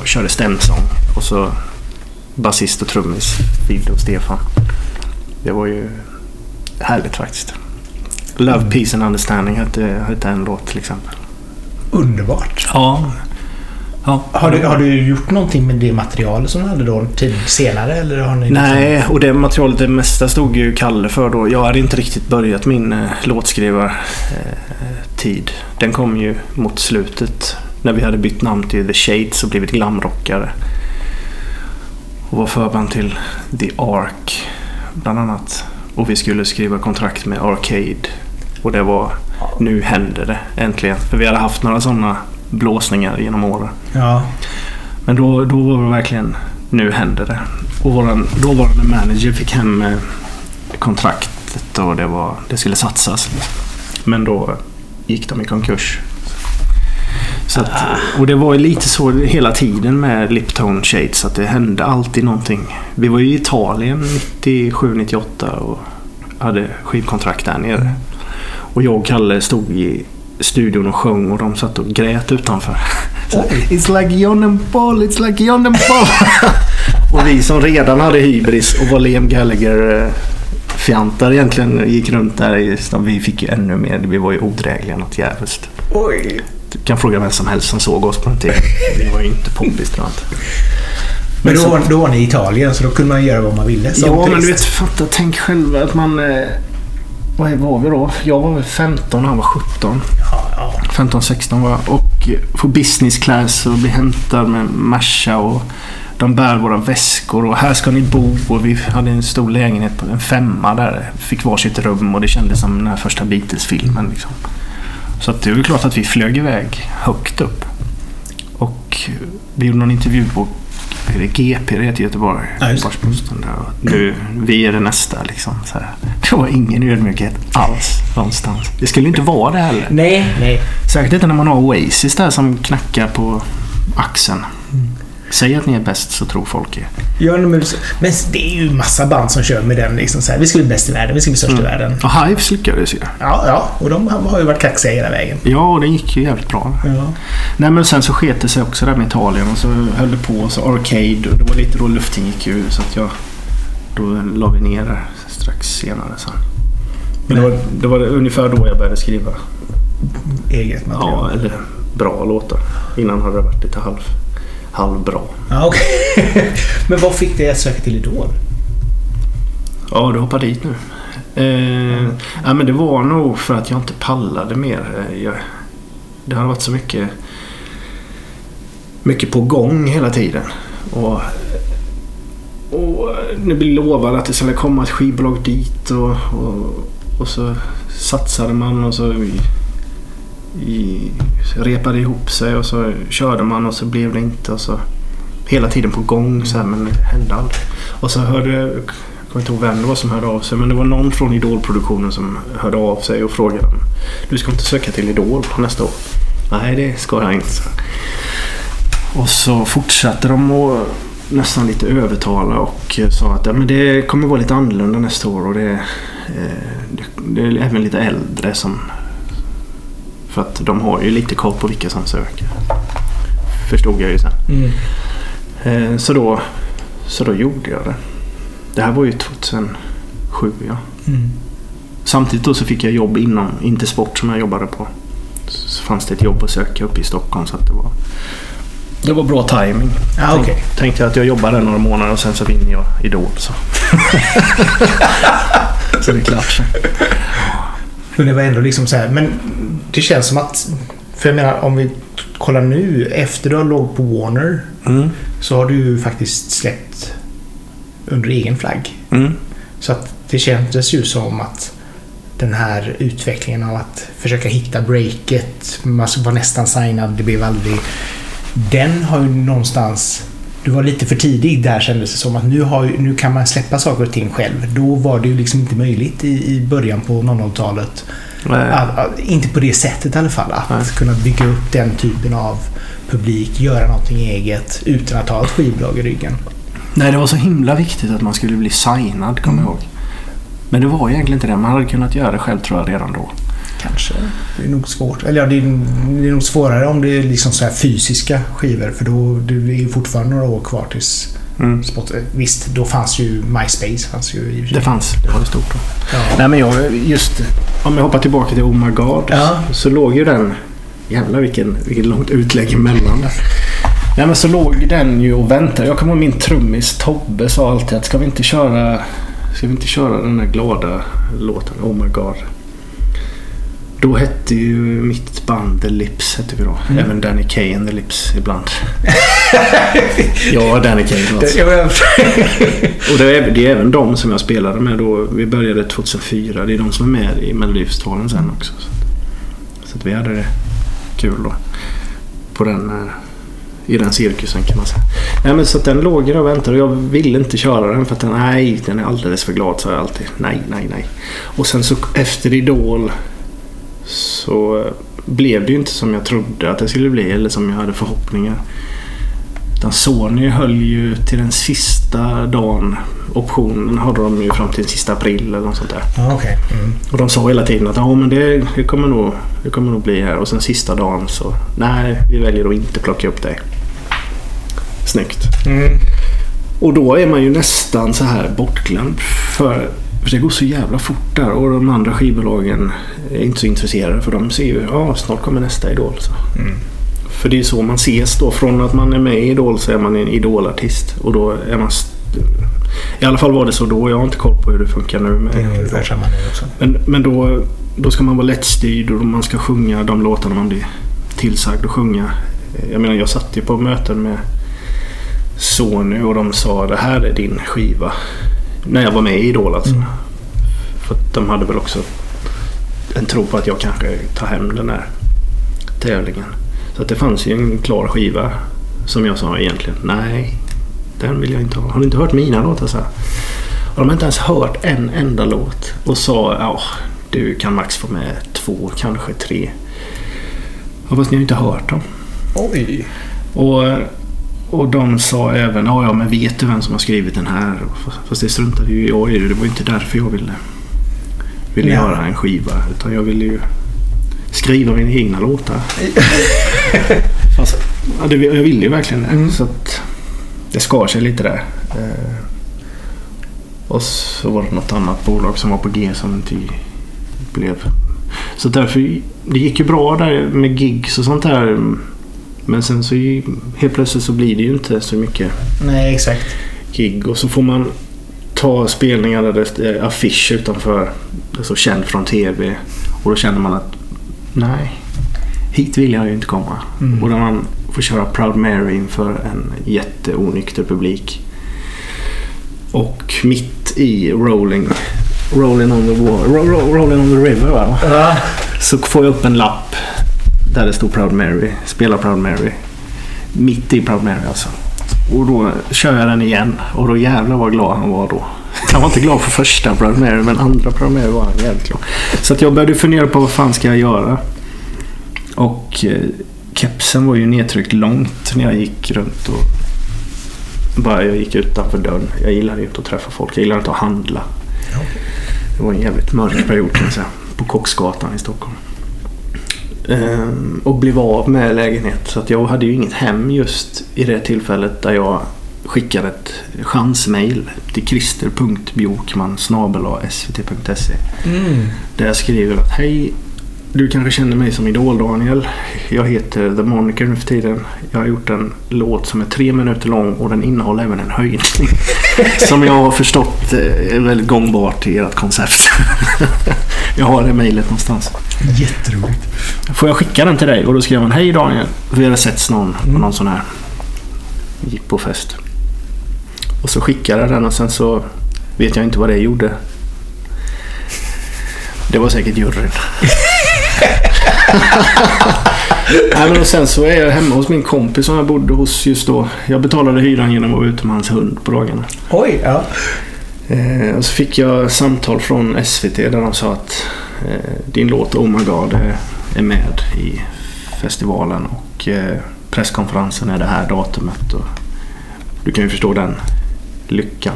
och körde stämsång. Och så basist och trummis Fidde och Stefan. Det var ju härligt faktiskt. Love, Peace and Understanding hette, hette en låt till exempel. Underbart. Ja. Ja. Har du, har du gjort någonting med det material som du hade då tid senare? Eller har ni liksom- Nej, och det materialet, det mesta stod ju Kalle för då. Jag hade inte riktigt börjat min eh, låtskrivartid. Den kom ju mot slutet. När vi hade bytt namn till The Shades och blivit glamrockare. Och var förband till The Ark bland annat. Och vi skulle skriva kontrakt med Arcade. Och det var nu händer det äntligen. För vi hade haft några sådana blåsningar genom åren. Ja. Men då, då var det verkligen, nu händer det. Och våran dåvarande manager fick hem eh, kontraktet och det, var, det skulle satsas. Men då gick de i konkurs. Så att, och det var ju lite så hela tiden med Liptone Shades att det hände alltid någonting. Vi var ju i Italien 97-98 och hade skivkontrakt där nere. Och jag och Kalle stod i studion och sjöng och de satt och grät utanför. <laughs> Så, it's like John and Paul, it's like John and Paul. <laughs> och vi som redan hade hybris och var Liam Gallagher eh, fjantar egentligen gick runt där i. Vi fick ju ännu mer. Vi var ju odrägliga något jävligt. Oj. Du kan fråga vem som helst som såg oss på den tiden. Vi var ju inte poppis tror jag inte. Men då, så- var- då var ni i Italien så då kunde man göra vad man ville Ja, men du vet, fatta, tänk själv att man... Eh, vad var vi då? Jag var väl 15 och han var 17. Ja, ja. 15-16 var jag. Och eh, få business class och bli hämtad med Merca och de bär våra väskor och här ska ni bo. Och vi hade en stor lägenhet på en femma där. Fick varsitt rum och det kändes som den här första Beatles-filmen. Liksom. Så att det är väl klart att vi flög iväg högt upp. Och vi gjorde någon intervju på det GP, det heter Göteborg. Ja, just det. Göteborgs-Posten Nu, vi är det nästa liksom. Så här. <laughs> Det var ingen ödmjukhet alls någonstans. Det skulle inte vara det heller. Nej, nej. Säkert inte när man har Oasis där som knackar på axeln. Säg att ni är bäst så tror folk er. Ja, men, men det är ju massa band som kör med den liksom så här. Vi ska bli bäst i världen, vi ska bli störst i världen. Och Hives lyckades ju. Ja, ja. Och de har ju varit kaxiga hela vägen. Ja, och det gick ju jävligt bra. Ja. Nej men sen så sket det sig också där med Italien och så höll det på och så Arcade och det var lite då luften gick ur så att jag då la vi ner där strax senare sen. Men det var, det var ungefär då jag började skriva Eget material. ja, eller bra låtar. Innan hade det varit lite halv, halvbra. Ja, okej. <laughs> men vad fick dig att söka till Idol? Ja, du hoppar dit nu. Eh, ja, men det var nog för att jag inte pallade mer. Eh, Jag, det har varit så mycket, mycket på gång hela tiden. Och, och nu blir lovade att det skulle komma ett skivbolag dit och, och, och så satsade man och så i, repade ihop sig och så körde man och så blev det inte. Och så, hela tiden på gång så här, men det hände aldrig. Och så hörde jag kommer inte ihåg vem det var som hörde av sig men det var någon från Idolproduktionen som hörde av sig och frågade om du ska inte söka till Idol nästa år. Nej, det ska jag inte. Och så fortsatte de att nästan lite övertala och sa att ja, men det kommer vara lite annorlunda nästa år och det, eh, det, det är även lite äldre som... För att de har ju lite koll på vilka som söker. Förstod jag ju sen. Mm. Eh, Så då, så då gjorde jag det. Det här var ju 2007 ja. Mm. Samtidigt då så fick jag jobb inom Intersport som jag jobbade på. Så fanns det ett jobb att söka uppe i Stockholm så att det var... Det var bra timing. Ja, okej. Tänkte jag att jag jobbar där några månader och sen så vinner jag Idol. Så, <laughs> så det är klart. <laughs> Men det var ändå liksom så här. Men det känns som att... För jag menar, om vi kollar nu. Efter du har låg på Warner Mm. så har du ju faktiskt släppt under egen flagg. Mm. Så att det kändes ju som att den här utvecklingen av att försöka hitta breaket, man var nästan signad, det blev aldrig... Den har ju någonstans... Du var lite för tidig där kändes det som att nu, har, nu kan man släppa saker och ting själv. Då var det ju liksom inte möjligt i, i början på 00-talet. Eh, Att, att, inte på det sättet i alla fall. Att Nej. kunna bygga upp den typen av publik, göra någonting eget utan att ha ett skivbolag i ryggen. Nej, det var så himla viktigt att man skulle bli signad, kommer jag ihåg. Men det var egentligen inte det. Man hade kunnat göra det själv tror jag redan då. Kanske. Det är nog svårt. Eller ja, det är, det är nog svårare om det är liksom så här fysiska skivor. För då det är ju fortfarande några år kvar tills Mm. Spot, visst, då fanns ju MySpace. Fanns ju. Det fanns. Det var det stort då. Ja. Nej men jag, just om jag hoppar tillbaka till Oh My God. Ja. Så låg ju den... Jävlar vilken, vilket långt utlägg emellan där. Nej men så låg den ju och väntade. Jag kommer ihåg min trummis Tobbe sa alltid att ska vi inte köra... Ska vi inte köra den där glada låten Oh My God. Då hette ju mitt band The Lips hette vi då. Mm. Även Danny Kaye and The Lips ibland. <laughs> ja, Danny Kaye alltså. <laughs> Och det är, det är även de som jag spelade med då. Vi började 2004. Det är de som är med i Melodifestivalen sen också. Så. Att vi hade det kul då. På den, eh, I den cirkusen kan man säga. Nej, men så den låg där och väntade och jag ville inte köra den för att den, nej, den är alldeles för glad sa jag alltid. Nej, nej, nej. Och sen så efter Idol så blev det ju inte som jag trodde att det skulle bli eller som jag hade förhoppningar. Utan Sony höll ju till den sista dagen. Optionen hade de ju fram till den sista april eller något sånt där. Okej. Mm. Och de sa hela tiden att ja, men det, det, kommer nog, det kommer nog bli här. Och sen sista dagen så nej, vi väljer att inte plocka upp dig. Snyggt. Mm. Och då är man ju nästan så här bortglömd. För, för det går så jävla fort där och de andra skivbolagen är inte så intresserade. För de ser ju ja, snart kommer nästa Idol. Så. Mm. För det är så man ses då. Från att man är med i Idol så är man en idolartist. Och då är man... I alla fall var det så då. Jag har inte koll på hur det funkar nu. Med Det är ungefär samma nu också. men, men då, då ska man vara lättstyrd och man ska sjunga de låtarna man blir tillsagd att sjunga. Jag menar jag satt ju på möten med Sony och de sa det här är din skiva. När jag var med i Idol alltså. Mm. För de hade väl också en tro på att jag kanske tar hem den här tävlingen. Så att det fanns ju en klar skiva som jag sa egentligen. Nej, den vill jag inte ha. Har du inte hört mina låtar? Så här. Och de har inte ens hört en enda låt. Och sa ja, du kan max få med två, kanske tre. Ja, fast ni har ju inte hört dem. Oj! Och, och de sa även, ja, ja men vet du vem som har skrivit den här? Fast- det struntade ju jag i. Det var ju inte därför jag ville, ville Nej. göra en skiva. Utan jag ville ju skriva mina egna låtar. <laughs> Fast, ja, det, jag ville ju verkligen det. Mm. Så att det skar sig lite där. Eh, och så var det något annat bolag som var på G som inte blev. Så därför, det gick ju bra där med gigs och sånt där. Men sen så ju- helt plötsligt så blir det ju inte så mycket Nej, exakt. gig och så får man ta spelningar där det är affisch utanför. Det är så känd från TV. Och då känner man att nej, hit vill jag ju inte komma. Mm. Och där man får köra Proud Mary inför en jätteonykter publik. Och mitt i Rolling, rolling on the wall, ro, ro, Rolling on the river va? Ja. Så får jag upp en lapp där det står Proud Mary. Spela Proud Mary. Mitt i Proud Mary alltså. Och då kör jag den igen. Och då jävlar vad glad han var då. Han var inte glad för första Proud Mary men andra Proud Mary var han jävligt glad. Så att jag började fundera på vad fan ska jag göra. Och eh, kepsen var ju nedtryckt långt när jag gick runt och bara jag gick utanför dörren. Jag gillade ju inte att träffa folk. Jag gillade inte att handla. Det var en jävligt mörk period kan jag säga. På Kocksgatan i Stockholm. Ehm, och blev av med lägenhet. Så att jag hade ju inget hem just i det tillfället där jag skickade ett chansmail till christer.bjorkman svt.se Mm. Där jag skriver att hej du kanske känner mig som Idol Daniel. Jag heter The Moniker nu för tiden. Jag har gjort en låt som är tre minuter lång och den innehåller även en höjning. <laughs> som jag har förstått eh, är väldigt gångbart i ert koncept. <laughs> jag har det mejlet någonstans. Jätteroligt. Får jag skicka den till dig? Och då skrev han Hej Daniel. Vi hade setts någon på någon sån här jippofest. Och så skickade jag den och sen så vet jag inte vad det gjorde. Det var säkert juryn. <laughs> Nej, men och sen så är jag hemma hos min kompis som jag bodde hos just då. Jag betalade hyran genom att vara ute med hans hund på dagarna. Oj, ja. Eh, och så fick jag samtal från SVT där de sa att eh, din låt Oh My God är, med i festivalen och eh, presskonferensen är det här datumet. Och du kan ju förstå den lyckan.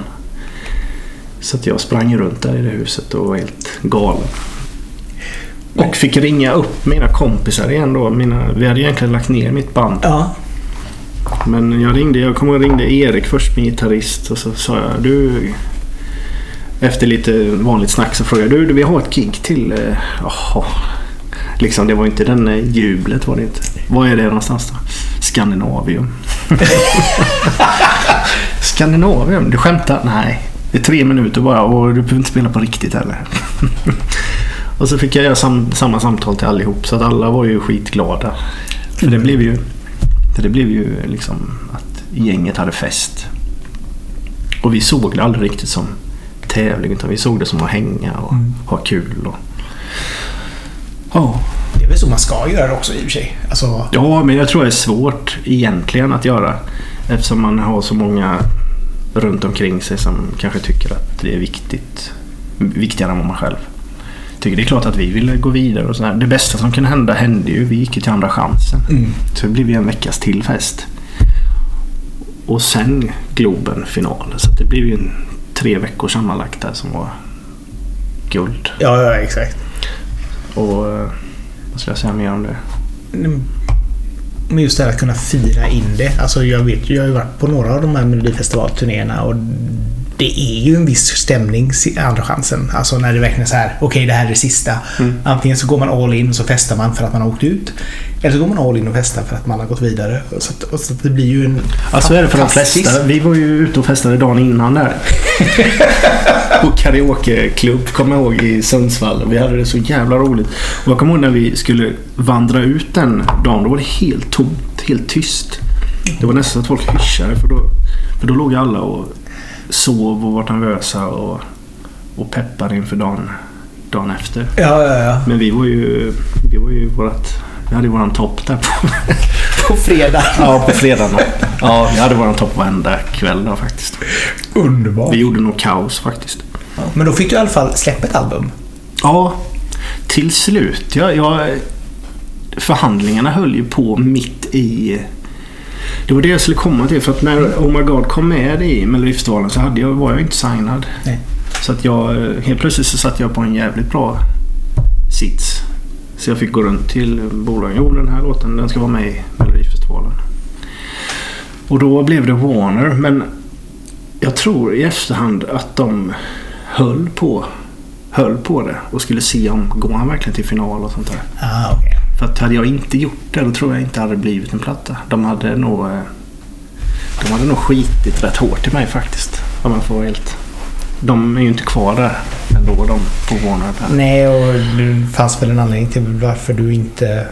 Så att jag sprang runt där i det huset och var helt galen. Och fick ringa upp mina kompisar igen då. Mina, vi hade egentligen lagt ner mitt band. Ja. Men jag ringde, jag kommer ihåg ringde Erik först, min gitarrist. Och så sa jag du... Efter lite vanligt snack så frågade jag du, vi har ett gig till. Eh, jaha. Liksom det var inte den eh, jublet var det inte. Var är det någonstans då? Skandinavium. <laughs> Skandinavium? Du skämtar? Nej. Det är tre minuter bara och du behöver inte spela på riktigt heller. <laughs> och så fick jag göra sam- samma samtal till allihop så att alla var ju skitglada. För det blev ju, för det blev ju liksom att gänget hade fest. Och vi såg det aldrig riktigt som tävling utan vi såg det som att hänga och Mm. ha kul. Och... Ja, Det är väl så man ska göra också i och för sig. Alltså, Ja, men jag tror det är svårt egentligen att göra. Eftersom man har så många runt omkring sig som kanske tycker att det är viktigt. Viktigare än vad man själv tycker. Det är klart att vi ville gå vidare och så här. Det bästa som kunde hända hände ju. Vi gick ju till Andra chansen. mm. Så det blev ju en veckas till fest. Och sen Globen final. Så det blev ju en tre veckor sammanlagt där som var guld. ja, ja, exakt. Och eh, vad ska jag säga mer om det? Mm. Men just det här att kunna fira in det. Alltså jag vet jag har ju varit på några av de här Melodifestivalturnéerna och det är ju en viss stämning Andra chansen. Alltså när det verkligen är så här, okej det här är det sista. Mm. Antingen så går man all in och så festar man för att man har åkt ut. Eller så går man all in och festar för att man har gått vidare. Så, att, så att det blir ju en Ja, så är det för de flesta. Vi var ju ute och festade dagen innan där. <laughs> På karaokeklubb, kommer jag ihåg, i Sundsvall. Vi hade det så jävla roligt. Och jag kommer ihåg när vi skulle vandra ut den dagen. Då var det helt tomt, helt tyst. Det var nästan att folk hyschade. För då, för då låg alla och sov och var nervösa och, och peppade inför dagen, dagen efter. Ja, ja, ja. Men vi var ju, vi var ju vårat, vi hade ju våran topp där på, <laughs> På fredag. Ja, på fredagen. Ja, vi hade våran topp varenda kväll då faktiskt. Underbart. Vi gjorde nog kaos faktiskt. Ja. Men då fick du i alla fall släppa ett album. Ja, till slut. Jag, jag, förhandlingarna höll ju på mitt i... Det var det jag skulle komma till. För att när Oh My God kom med i Melodifestivalen så hade jag, var jag inte signad. Nej. Så att jag, helt plötsligt så satt jag på en jävligt bra sits. Så jag fick gå runt till bolagen. Jo, den här låten den ska vara med i Melodifestivalen. Och då blev det Warner. Men jag tror i efterhand att de höll på, höll på det och skulle se om går han verkligen till final och sånt där. Ah, okej. För att hade jag inte gjort det då tror jag inte det hade blivit en platta. De hade nog, eh, de hade nog skitit rätt hårt i mig faktiskt. Om man får vara helt... De är ju inte kvar där ändå de på Warner. Där. Nej, och det fanns väl en anledning till varför du inte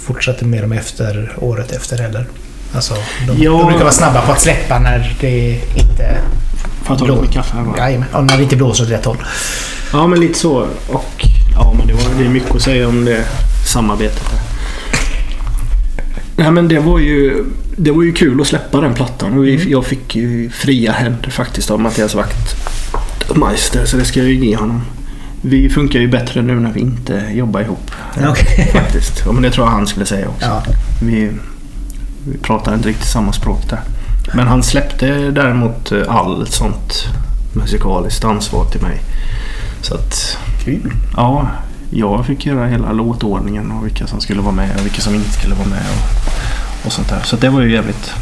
fortsatte med dem efter året efter heller. Alltså, de, Ja. de brukar vara snabba på att släppa när det inte... Får jag ta lite kaffe här bara? Och när det inte blåser åt rätt håll. Ja, men lite så. Och ja, men det, var, det är mycket att säga om det samarbetet där. Nej, men det var ju, det var ju kul att släppa den plattan. Och vi, jag fick ju fria händer faktiskt av Mattias Wachtmeister. Så det ska jag ju ge honom. Vi funkar ju bättre nu när vi inte jobbar ihop. Okej. <laughs> Faktiskt. Ja, men det tror jag han skulle säga också. Ja. Vi, vi pratar inte riktigt samma språk där. Men han släppte däremot eh, allt sånt musikaliskt ansvar till mig. Så att Kul. Ja, jag fick göra hela låtordningen och vilka som skulle vara med och vilka som inte skulle vara med och, och sånt där. Så det var ju jävligt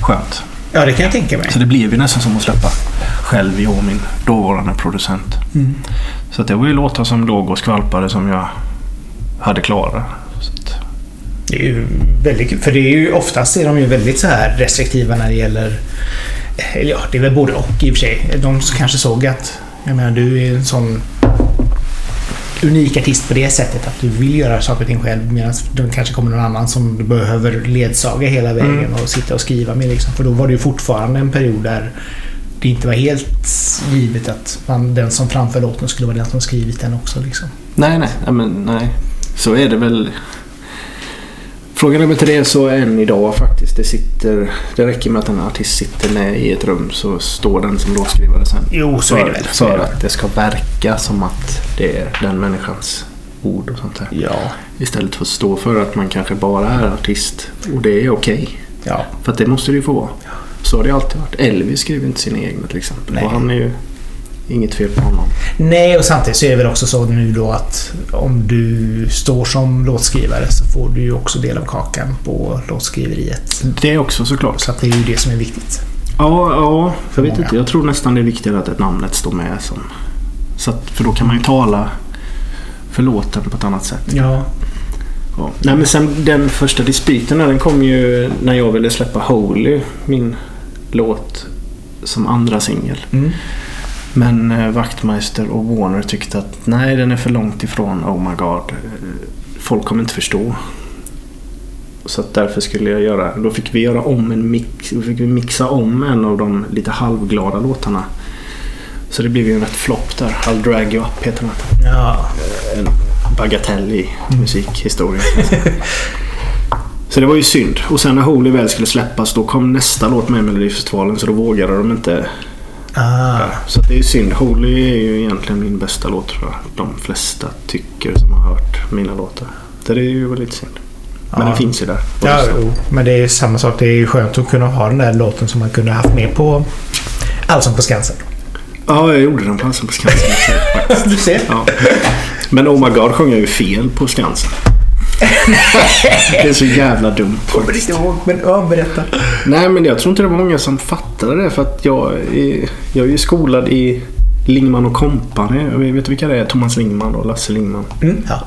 skönt. Ja, det kan jag tänka mig. Så det blev ju nästan som att släppa själv, jag och min dåvarande producent. Mm. Så att det var ju låtar som låg och skvalpade som jag hade klara. Det är ju väldigt kul. För det är ju oftast är de ju väldigt så här restriktiva när det gäller... Eller ja, det är väl både och i och för sig. De kanske såg att... Jag menar, du är en sån unik artist på det sättet att du vill göra saker och ting själv medan det kanske kommer någon annan som du behöver ledsaga hela vägen Mm. och sitta och skriva med. Liksom. För då var det ju fortfarande en period där det inte var helt givet att man, den som framför låten skulle vara den som skrivit den också. Liksom. nej, nej, men nej. Så är det väl. Frågan är väl till det så än idag faktiskt. Det, sitter, det räcker med att en artist sitter med i ett rum så står den som låtskrivare sen. Jo, så är det väl. För det. att det ska verka som att det är den människans ord och sånt där. Ja. Istället för att stå för att man kanske bara är artist. Och det är okej. Ja. För det måste det ju få vara. Så har det alltid varit. Elvis skriver inte sina egna till exempel. Nej. Och han är ju inget fel på honom. Nej, och samtidigt så är det väl också så nu då att om du står som låtskrivare så får du ju också del av kakan på låtskriveriet. Det är också såklart. Så att det är ju det som är viktigt. Ja, ja. Jag vet inte. Jag tror nästan det är viktigare att namnet står med som... Så att, för då kan man ju tala för låten på ett annat sätt. Ja. Ja. Nej men sen den första dispyten den kom ju när jag ville släppa Holy, min låt, som andra singel. Mm. Men eh, Wachtmeister och Warner tyckte att nej, den är för långt ifrån Oh My God. Eh, Folk kommer inte förstå. Så att därför skulle jag göra, då fick vi göra om en mix, då fick vi mixa om en av de lite halvglada låtarna. Så det blev ju en rätt flopp där. I'll drag you up heter den. Ja. En bagatell i musikhistorien. <laughs> Så det var ju synd. Och sen när Holy väl skulle släppas då kom nästa låt med i Melodifestivalen så då vågade de inte. Ah. Så det är synd. Holy är ju egentligen min bästa låt tror jag. De flesta tycker som har hört mina låtar. Det är ju lite synd. Men Ja. den finns ju där. Ja, jo. Men det är samma sak. Det är ju skönt att kunna ha den där låten som man kunde haft med på Allsång på Skansen. ja, jag gjorde den på Allsång på Skansen. <laughs> Du ser. Ja. Men Oh My God sjöng jag ju fel på Skansen. <laughs> det är så jävla dumt Kommer faktiskt. inte ihåg, men ja, berätta. Nej men jag tror inte det var många som fattade det för att jag är, jag är ju skolad i Lingman och Company. Jag vet du vilka det är? Thomas Lingman och Lasse Lingman. Mm, ja.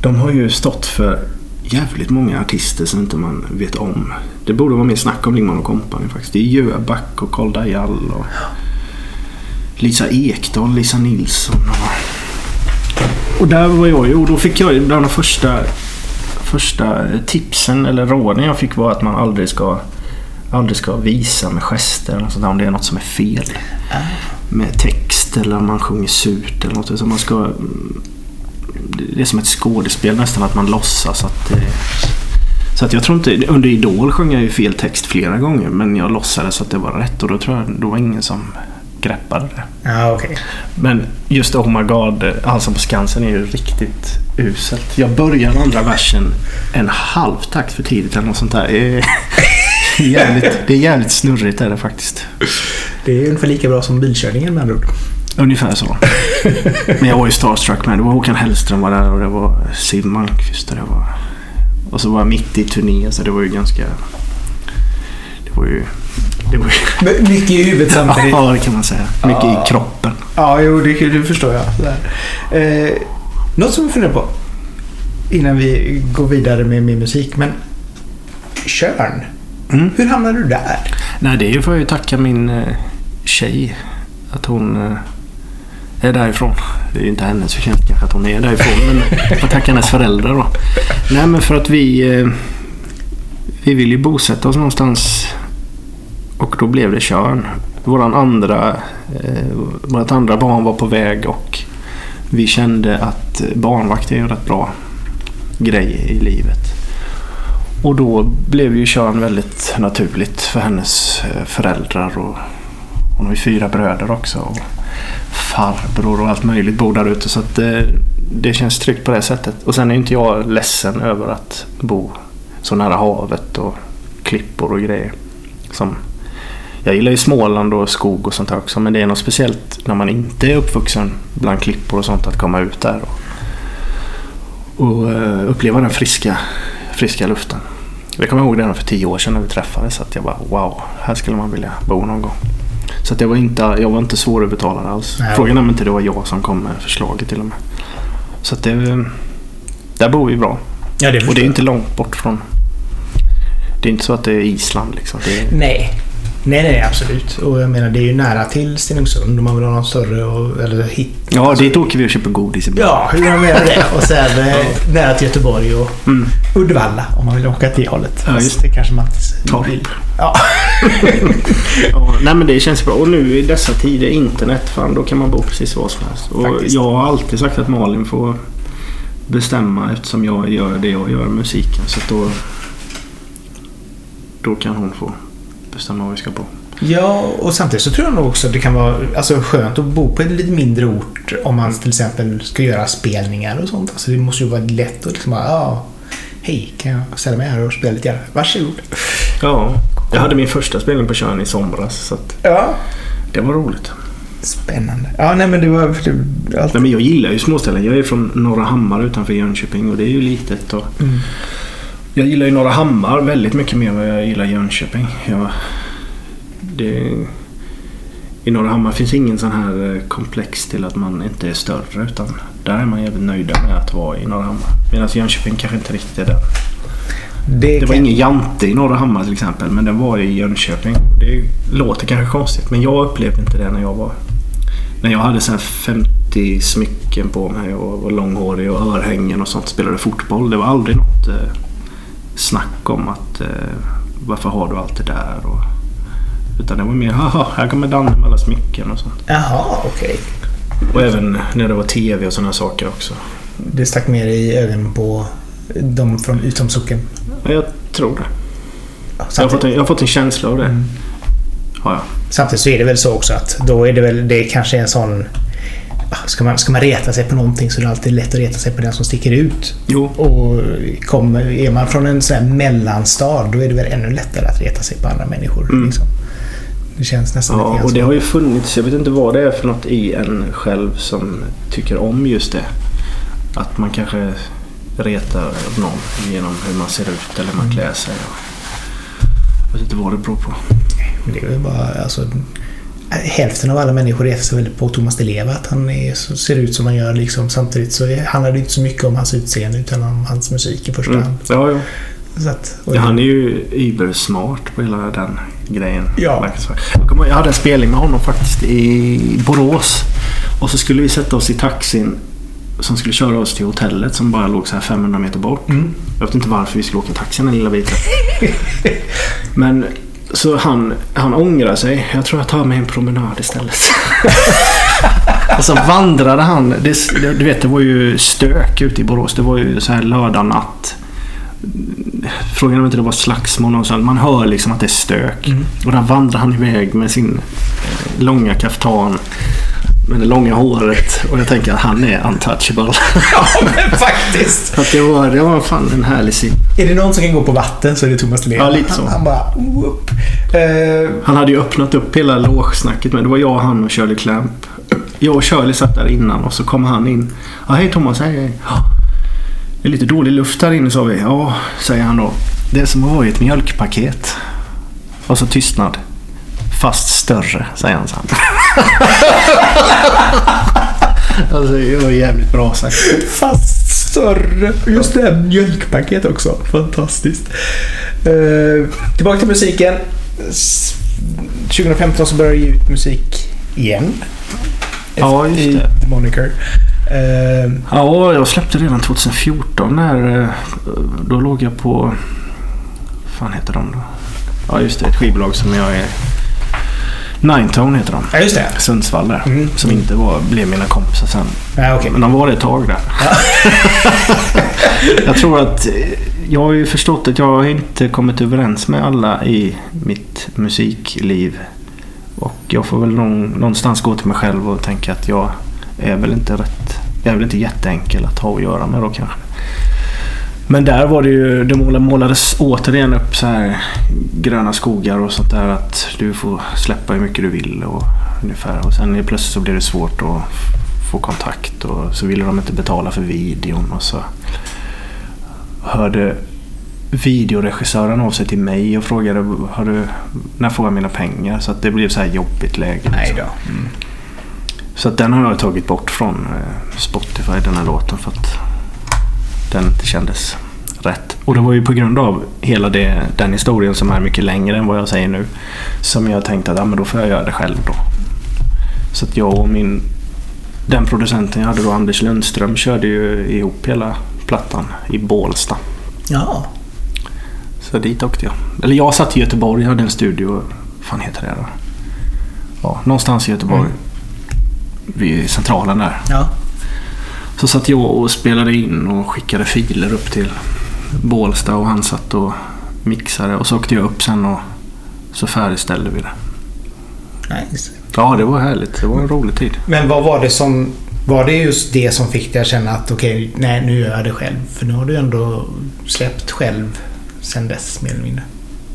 De har ju stått för jävligt många artister som inte man vet om. Det borde vara mer snack om Lingman och Company faktiskt. Det är Jöback och Karl Dajal och Lisa Ekdahl, Lisa Nilsson och... Och där var jag ju och då fick jag bland de första, första tipsen eller råden jag fick var att man aldrig ska aldrig ska visa med gester eller sådär sånt där, om det är något som är fel. Med text eller om man sjunger surt eller något. Så man ska det är som ett skådespel nästan att man låtsas att det... Så att jag tror inte... Under Idol sjöng jag ju fel text flera gånger men jag låtsades att det var rätt och då tror jag då var ingen som greppade det. Ja, okej. Men just Oh My God, Allsång på Skansen är ju riktigt uselt. Jag börjar andra versen en halv takt för tidigt eller något sånt där. Det är <laughs> jävligt, det är jävligt snurrigt är det faktiskt. Det är ungefär lika bra som bilkörningen med andra ord. Ungefär så. Men jag var ju starstruck med. Det var Håkan Hellström var där och det var Siw Malmkvist och det var... Och så var jag mitt i turné så det var ju ganska... Det var ju... Det var ju... <laughs> Mycket i huvudet samtidigt. <laughs> Ja, det kan man säga. Mycket Ja. i kroppen. Ja, jo, det, det förstår jag. Eh, något som jag funderar på innan vi går vidare med min musik. Men Körn. Mm. Hur hamnade du där? Nej, det är ju för att jag tacka min eh, tjej. Att hon eh, är därifrån. Det är ju inte hennes förtjänst kanske att hon är därifrån. Men <laughs> jag får tacka hennes föräldrar då. Nej, men för att vi... Eh, vi vill ju bosätta oss någonstans. Och då blev det Tjörn. Våran andra, eh, vårt andra barn var på väg och vi kände att barnvakt är en rätt bra grej i livet. Och då blev ju Tjörn väldigt naturligt för hennes eh, föräldrar. Och hon har ju fyra bröder också. Och farbror och allt möjligt bor där ute. Så att det, det känns tryggt på det sättet. Och sen är inte jag ledsen över att bo så nära havet och klippor och grejer. Som, jag gillar ju Småland och skog och sånt där också. Men det är något speciellt när man inte är uppvuxen bland klippor och sånt att komma ut där. Och, och eh, uppleva den friska, friska luften. Det kommer jag ihåg redan för tio år sedan när vi träffades. Att jag bara wow, här skulle man vilja bo någon gång. Så att jag var inte, jag var inte svårövertalad alls. Nej. Frågan är om inte det var jag som kom med förslaget till och med. Så att det, där bor vi bra. Ja, det Och det är inte långt bort från... Det är inte så att det är Island liksom. Det är, Nej. Nej, nej, absolut. Och jag menar, det är ju nära till Stenungsund om man vill ha någon större och, eller hit. ja, dit åker vi och köper godis ibland. Ja, hur jag menar det. Och sen <laughs> eh, nära till Göteborg och Mm. Uddevalla om man vill åka till det hållet. Ja, just det kanske man inte vill. Ja. <laughs> Ja, nej men det känns bra. Och nu i dessa tider, internet, fan, då kan man bo precis var som helst. Och Faktiskt. jag har alltid sagt att Malin får bestämma eftersom jag gör det jag gör, musiken. Så då, då kan hon få bestämma var vi ska bo. Ja, och samtidigt så tror jag nog också att det kan vara alltså, skönt att bo på en lite mindre ort om man till exempel ska göra spelningar och sånt. Alltså, det måste ju vara lätt att liksom bara, ja, hej, kan jag ställa mig här och spela lite grann? Varsågod. Ja, jag hade min första spelning på Tjörn i somras så Ja. det var roligt. Spännande. Ja, nej men det var... Det, allt. Nej, men jag gillar ju småställen. Jag är från Norra Hammar utanför Jönköping och det är ju litet. Och Mm. Jag gillar ju Norra Hammar väldigt mycket mer än vad jag gillar Jönköping. Jag, det, I Norra Hammar finns ingen sån här eh, komplex till att man inte är större utan där är man jävligt nöjda med att vara i Norra Hammar. Medan Jönköping kanske inte riktigt är där. Det, Det var kan- ingen Jante i Norra Hammar till exempel men den var i Jönköping. Det låter kanske konstigt men jag upplevde inte det när jag var... När jag hade så här 50 smycken på mig och var långhårig och örhängen och sånt. Spelade fotboll. Det var aldrig något eh, snack om att eh, varför har du allt det där? Och, utan det var mer haha, här kommer Danne med alla smycken och sånt. Jaha, okej. Och även när det var TV och sådana saker också. det stack mer i ögonen på de från utom socken. Ja, Jag tror det. Ja, Jag har, fått en, jag har fått en känsla av det. Mm. Ja, ja. Samtidigt så är det väl så också att då är det väl, det kanske är en sån... Ska man, ska man reta sig på någonting så är det alltid lätt att reta sig på den som sticker ut. Jo. Och kommer, är man från en sån här mellanstad då är det väl ännu lättare att reta sig på andra människor. Mm. Liksom. Det känns nästan lite Ja, och det har ju funnits, jag vet inte vad det är för något i en själv som tycker om just det. Att man kanske retar någon genom hur man ser ut eller hur man klär sig. Jag vet inte vad det beror på. Men Det är bara, alltså, hälften av alla människor retar sig väl på Thomas Di Leva. Att han är, ser ut som han gör. Liksom. Samtidigt så handlar det inte så mycket om hans utseende utan om hans musik i första Mm. hand. Ja, ja. Att, Ja, han är ju übersmart på hela den grejen. Ja. kommer, jag hade en spelning med honom faktiskt i Borås. Och så skulle vi sätta oss i taxin som skulle köra oss till hotellet som bara låg så här 500 meter bort. Mm. Jag vet inte varför vi skulle åka taxi den lilla biten. <laughs> Men så han, han ångrar sig. Jag tror jag tar mig en promenad istället. <laughs> och så vandrade han. Det, du vet, det var ju stök ute i Borås. Det var ju så här lördag natt. Frågan är om inte det var slagsmål och sånt. Man hör liksom att det är stök. Mm. Och där vandrar han iväg med sin långa kaftan. Med det långa håret. Och jag tänker att han är untouchable. <laughs> Ja, men faktiskt. Att det, var, det var fan en härlig syn. Är det någon som kan gå på vatten så är det Thomas Di Leva. Ja, lite så. Han, han bara... Whoop. Eh, Han hade ju öppnat upp hela logesnacket med. Det var jag, han och Shirley Clamp. Jag och Shirley satt där innan och så kom han in. Ja, hej Thomas, hej hej. Det är lite dålig luft här inne sa vi. Ja, säger han då. Det är som i ett mjölkpaket. Och så tystnad. Fast större, säger han sen. <laughs> alltså, det var jävligt bra sagt. Fast större. Just det här mjölkpaket också. Fantastiskt. Eh, tillbaka till musiken. S- 2015 så började jag ge ut musik igen. Ja, just I det. The Moniker. Eh, Ja, jag släppte redan 2014 när eh, Då låg jag på... Vad fan heter de då? Ja, just det. Ett skivbolag som jag är... Ninetone heter de. ja, just det. Sundsvall där. Mm. Som inte var, blev mina kompisar sen. Ja, okej. Men de var det ett tag där. <laughs> jag tror att... Jag har ju förstått att jag har inte kommit överens med alla i mitt musikliv. Och jag får väl någon, någonstans gå till mig själv och tänka att jag är väl inte rätt... Jag är väl inte jätteenkel att ha att göra med då kanske. Men där var det ju, det måla- målades återigen upp så här gröna skogar och sånt där att du får släppa hur mycket du vill och ungefär. Och sen plötsligt så blev det svårt att få kontakt och så ville de inte betala för videon och så hörde videoregissören av sig till mig och frågade har du, när får jag mina pengar? Så att det blev så här jobbigt läge. liksom. Nej då. Så att den har jag tagit bort från eh, Spotify, den här låten, för att den inte kändes rätt. Och det var ju på grund av hela det, den historien som är mycket längre än vad jag säger nu. Som jag tänkte att ja, men då får jag göra det själv då. Så att jag och min... Den producenten jag hade då, Anders Lundström, körde ju ihop hela plattan i Bålsta. Ja. Så dit åkte jag. Eller jag satt i Göteborg, jag hade en studio. Vad fan heter det då? Ja, någonstans i Göteborg. Mm. Vid centralen där. Ja. Så satt jag och spelade in och skickade filer upp till Bålsta och han satt och mixade. Och så åkte jag upp sen och så färdigställde vi det. Nice. Ja, det var härligt. Det var en rolig tid. Men vad var det som... Var det just det som fick dig att känna att okej, nej nu gör jag det själv? För nu har du ändå släppt själv sen dess mer eller mindre.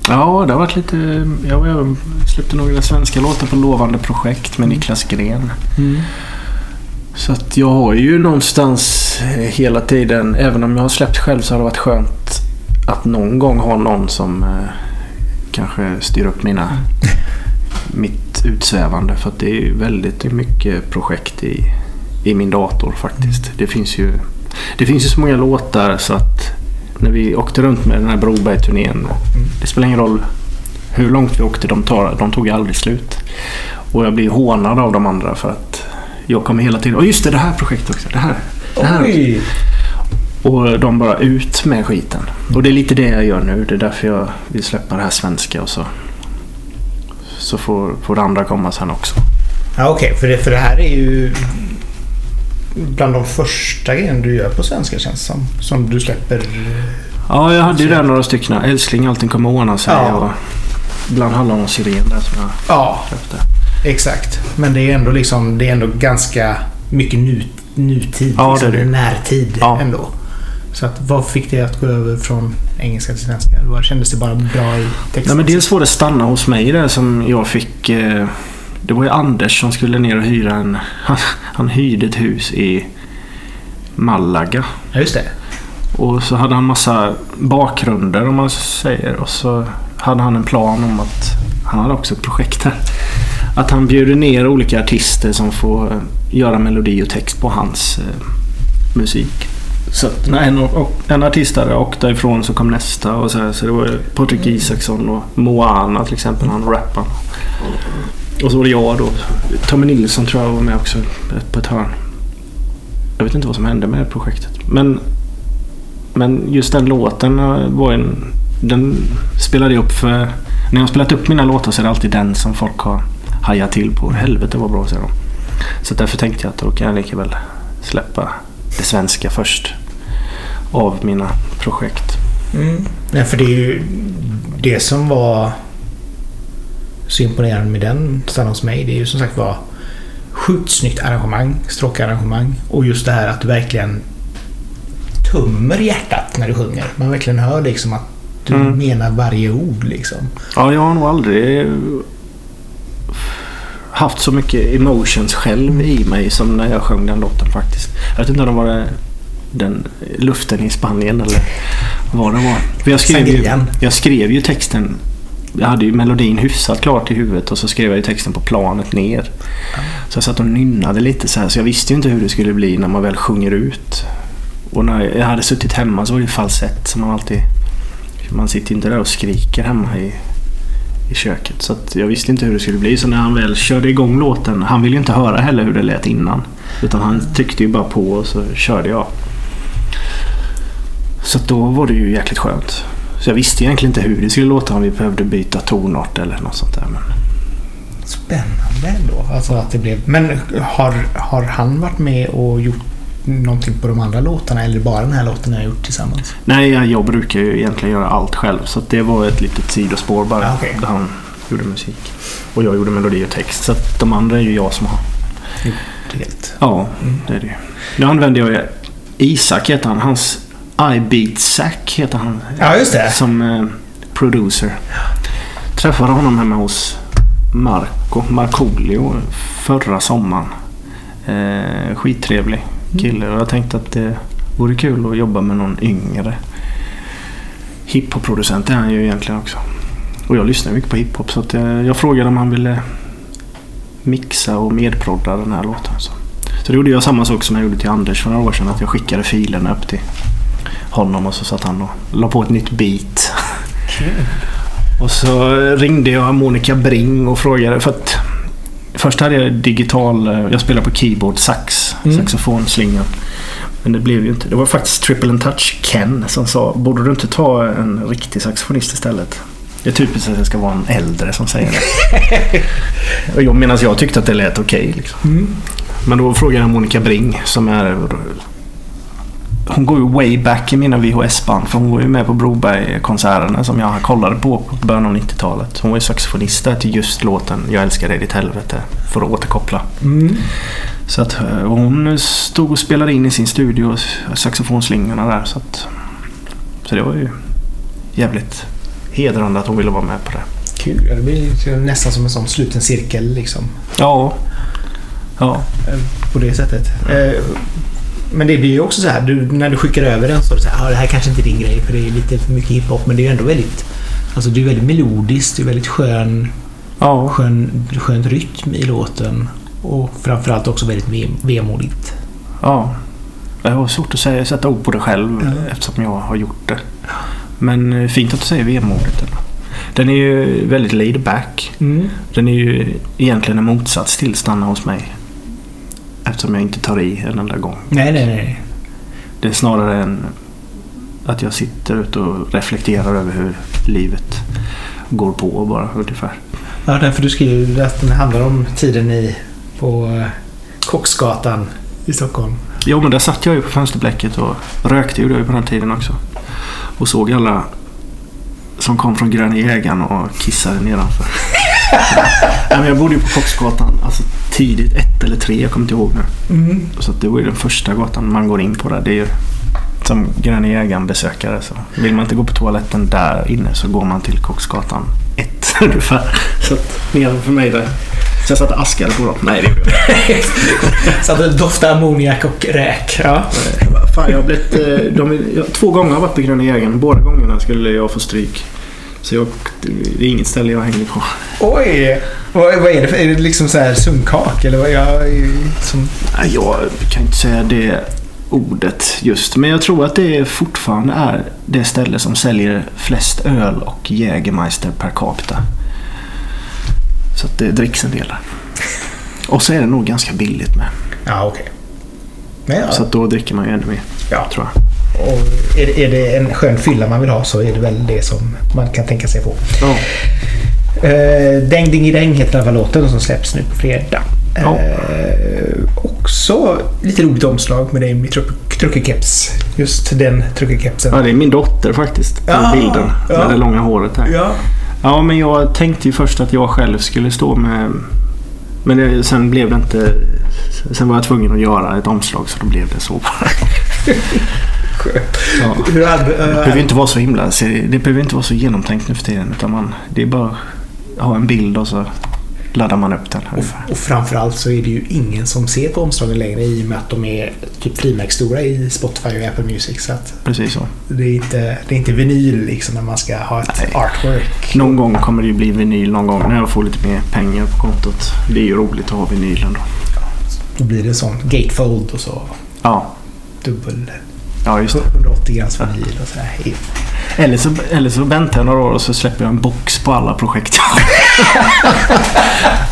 Ja, det har varit lite... Jag släppte några svenska låtar på lovande projekt med Niklas Gren. Så att jag har ju någonstans eh, hela tiden, även om jag har släppt själv så har det varit skönt att någon gång ha någon som eh, kanske styr upp mina, mitt utsvävande. För att det är ju väldigt mycket projekt i, i min dator faktiskt. Det finns ju det finns ju så många låtar så att när vi åkte runt med den här Broberg-turnén. Det spelar ingen roll hur långt vi åkte, de, tar, de tog aldrig slut. Och jag blir hånad av de andra för att jag kommer hela tiden... Och just det, det här projektet också. Det här. Det här också. Och de bara ut med skiten. Och det är lite det jag gör nu. Det är därför jag vill släppa det här svenska och så. Så får, får det andra komma sen också. Ja, okej. för, det, för det här är ju... bland de första grejerna du gör på svenska känns som. Som du släpper. Ja, jag hade ju där några stycken. Älskling, allting kommer ordna sig. Ja. Och bland hallon och siren där som jag Ja, släppte. Exakt. Men det är ändå liksom, det är ändå ganska mycket nu, nutid. Ja, liksom, det är det. Närtid Ja. ändå. Så att, vad fick det att gå över från engelska till svenska? Vad kändes det bara bra i texten? Nej, men dels var det stanna hos mig där som jag fick... Eh, det var ju Anders som skulle ner och hyra en... Han, <laughs> han hyrde ett hus i Malaga. Ja, just det. Och så hade han massa bakgrunder om man säger. Och så hade han en plan om att... Han hade också ett projekt här. Att han bjuder ner olika artister som får eh, göra melodi och text på hans eh, musik. Så att när en, och, en artist hade åkt därifrån så kom nästa. Och så, här, så det var Patrik Isaksson och Moana till exempel. Han rapparen. Och så var det jag då. Tommy Nilsson tror jag var med också på ett hörn. Jag vet inte vad som hände med det projektet. Men, men just den låten eh, var en... Den spelade jag upp för... När jag har spelat upp mina låtar så är det alltid den som folk har hajat till på. Helvete vad bra säger de. Så därför tänkte jag att då kan jag lika väl släppa det svenska först. Av mina projekt. Mm. Nej, för det är ju det som var så imponerande med den Stanna hos mig. Det är ju som sagt var sjukt snyggt arrangemang, stråkarrangemang och just det här att du verkligen tömmer hjärtat när du sjunger. Man verkligen hör liksom att du Mm. menar varje ord liksom. Ja, jag har nog aldrig haft så mycket emotions själv i mig som när jag sjöng den låten faktiskt. Jag vet inte om det var den luften i Spanien eller vad det var. För jag, skrev ju, jag skrev ju texten. Jag hade ju melodin hyfsat klart i huvudet och så skrev jag ju texten på planet ner. Så jag satt och nynnade lite så här så jag visste ju inte hur det skulle bli när man väl sjunger ut. Och när jag hade suttit hemma så var det ju falsett som man alltid... Man sitter ju inte där och skriker hemma i, i köket. Så att jag visste inte hur det skulle bli. Så när han väl körde igång låten. Han ville ju inte höra heller hur det lät innan. Utan han tryckte ju bara på och så körde jag. Så att då var det ju jäkligt skönt. Så jag visste egentligen inte hur det skulle låta om vi behövde byta tonart eller något sånt där. Men Spännande ändå. Alltså att det blev... Men har, har han varit med och gjort någonting på de andra låtarna eller bara den här låten ni har gjort tillsammans? nej, jag- jag brukar ju egentligen göra allt själv. Så det var ett litet sidospår bara. Ah, okej. Där han gjorde musik. Och jag gjorde melodi och text. Så att de andra är ju jag som har. Helt. Ja, Mm. det är det. Nu använder jag Isak heter han. Hans I Beat Zack heter han. Ja, just det. Som eh, producer. Träffade honom hemma hos Marco Markoolio förra sommaren. Eh, skittrevlig kille och jag tänkte att det vore kul att jobba med någon yngre hiphop-producent är han ju egentligen också. Och jag lyssnar mycket på hiphop så att jag, jag frågade om han ville mixa och medprodda den här låten. Så. så då gjorde jag samma sak som jag gjorde till Anders för några år sedan. Att jag skickade filerna upp till honom och så satt han och la på ett nytt beat. Och så ringde jag Monica Bring och frågade för att Först hade jag digital, eh, jag spelade på keyboard, sax, Mm. saxofonslingan. Men det blev ju inte. Det var faktiskt Triple and Touch Ken som sa Borde du inte ta en riktig saxofonist istället? Det är typiskt att det ska vara en äldre som säger det. <laughs> Och jag tyckte att det lät okej. liksom. Mm. Men då frågade jag Monica Bring som är... Hon går ju way back i mina VHS-band. För hon var ju med på Broberg-konserterna som jag kollade på på början av 90-talet. Hon var ju saxofonist där till just låten Jag älskar dig ditt helvete. För att återkoppla. Mm. Så att eh, hon stod och spelade in i sin studio saxofonslingorna där. Så, att, så det var ju jävligt hedrande att hon ville vara med på det. Kul. Det blir nästan som en sån sluten cirkel liksom. Ja. Ja. Eh, På det sättet. Men det blir ju också så här, du, när du skickar över den så är det så här, ah, det här kanske inte är din grej för det är lite för mycket hiphop men det är ju ändå väldigt Alltså det är väldigt melodiskt, det är väldigt skön, Ja. skön, skön rytm i låten. Och framförallt också väldigt ve- vemodigt. Ja. Det var svårt att säga, sätta ord på det själv Ja. eftersom jag har gjort det. Men eh, fint att du säger vemodigt. Den är ju väldigt laid back. Mm. Den är ju egentligen en motsats till Stanna hos mig. Eftersom jag inte tar i en enda gång. Nej, nej, nej. Det är snarare en att jag sitter ute och reflekterar över hur livet går på bara ungefär. Ja, därför du skriver att den handlar om tiden i på eh, Kocksgatan i Stockholm. Jo, men där satt jag ju på fönsterblecket och rökte ju det på den tiden också. Och såg alla som kom från Gröna Jägaren och kissade nedanför. <laughs> Nej, men jag bodde ju på Kocksgatan alltså tidigt, ett eller tre, jag kommer inte ihåg nu. Mm. Så det var ju den första gatan man går in på där. Det är ju som Gröna Jägaren-besökare. Så vill man inte gå på toaletten där inne så går man till Kocksgatan 1 <laughs> ungefär. Så att nedanför mig där. Så jag satt och askade på dem. Nej, det gjorde jag inte. <laughs> Så att det doftar ammoniak och räk. Ja. Fan, jag har blivit, eh, de, jag, två gånger har jag varit på Gröna Jägaren. Båda gångerna skulle jag få stryk. Så jag, det är inget ställe jag hänger på. Oj! Vad, vad är det för... Är det liksom så här sunkak eller vad? Jag, som... Jag kan inte säga det ordet just. Men jag tror att det fortfarande är det ställe som säljer flest öl och Jägermeister per capita. Så det dricks en del där. Och så är det nog ganska billigt med. Ja, okej. Men ja, Så då dricker man ju ännu mer. Ja. Tror jag. Och är, det, är det en skön fylla man vill ha så är det väl det som man kan tänka sig på. Ja. Uh, Däng Dingy Däng heter den här låten som släpps nu på fredag. Ja. Eh, också lite roligt omslag med dig med truck- truckerkeps. Just den truckerkepsen. ja, det är min dotter faktiskt. På Ja, bilden. ja. Med det långa håret här. Ja. Ja, men jag tänkte ju först att jag själv skulle stå med... Men det, sen blev det inte... Sen var jag tvungen att göra ett omslag så då blev det så bara. <laughs> Ja. Det uh, behöver inte vara så himla... Det behöver inte vara så genomtänkt nu för tiden. Utan man, det är bara att ha en bild och så laddar man upp den. ungefär. och framförallt så är det ju ingen som ser på omslagen längre i och med att de är typ frimärksstora i Spotify och Apple Music. Så att Precis så. det är inte, det är inte vinyl liksom när man ska ha ett Nej. artwork. Någon gång kommer det ju bli vinyl någon gång när jag får lite mer pengar på kontot. Det är ju roligt att ha vinylen då. Då blir det sån gatefold och så Ja, dubbel ja just det. 180 grams vinyl och sådär. Eller så, eller så väntar jag några år och så släpper jag en box på alla projekt.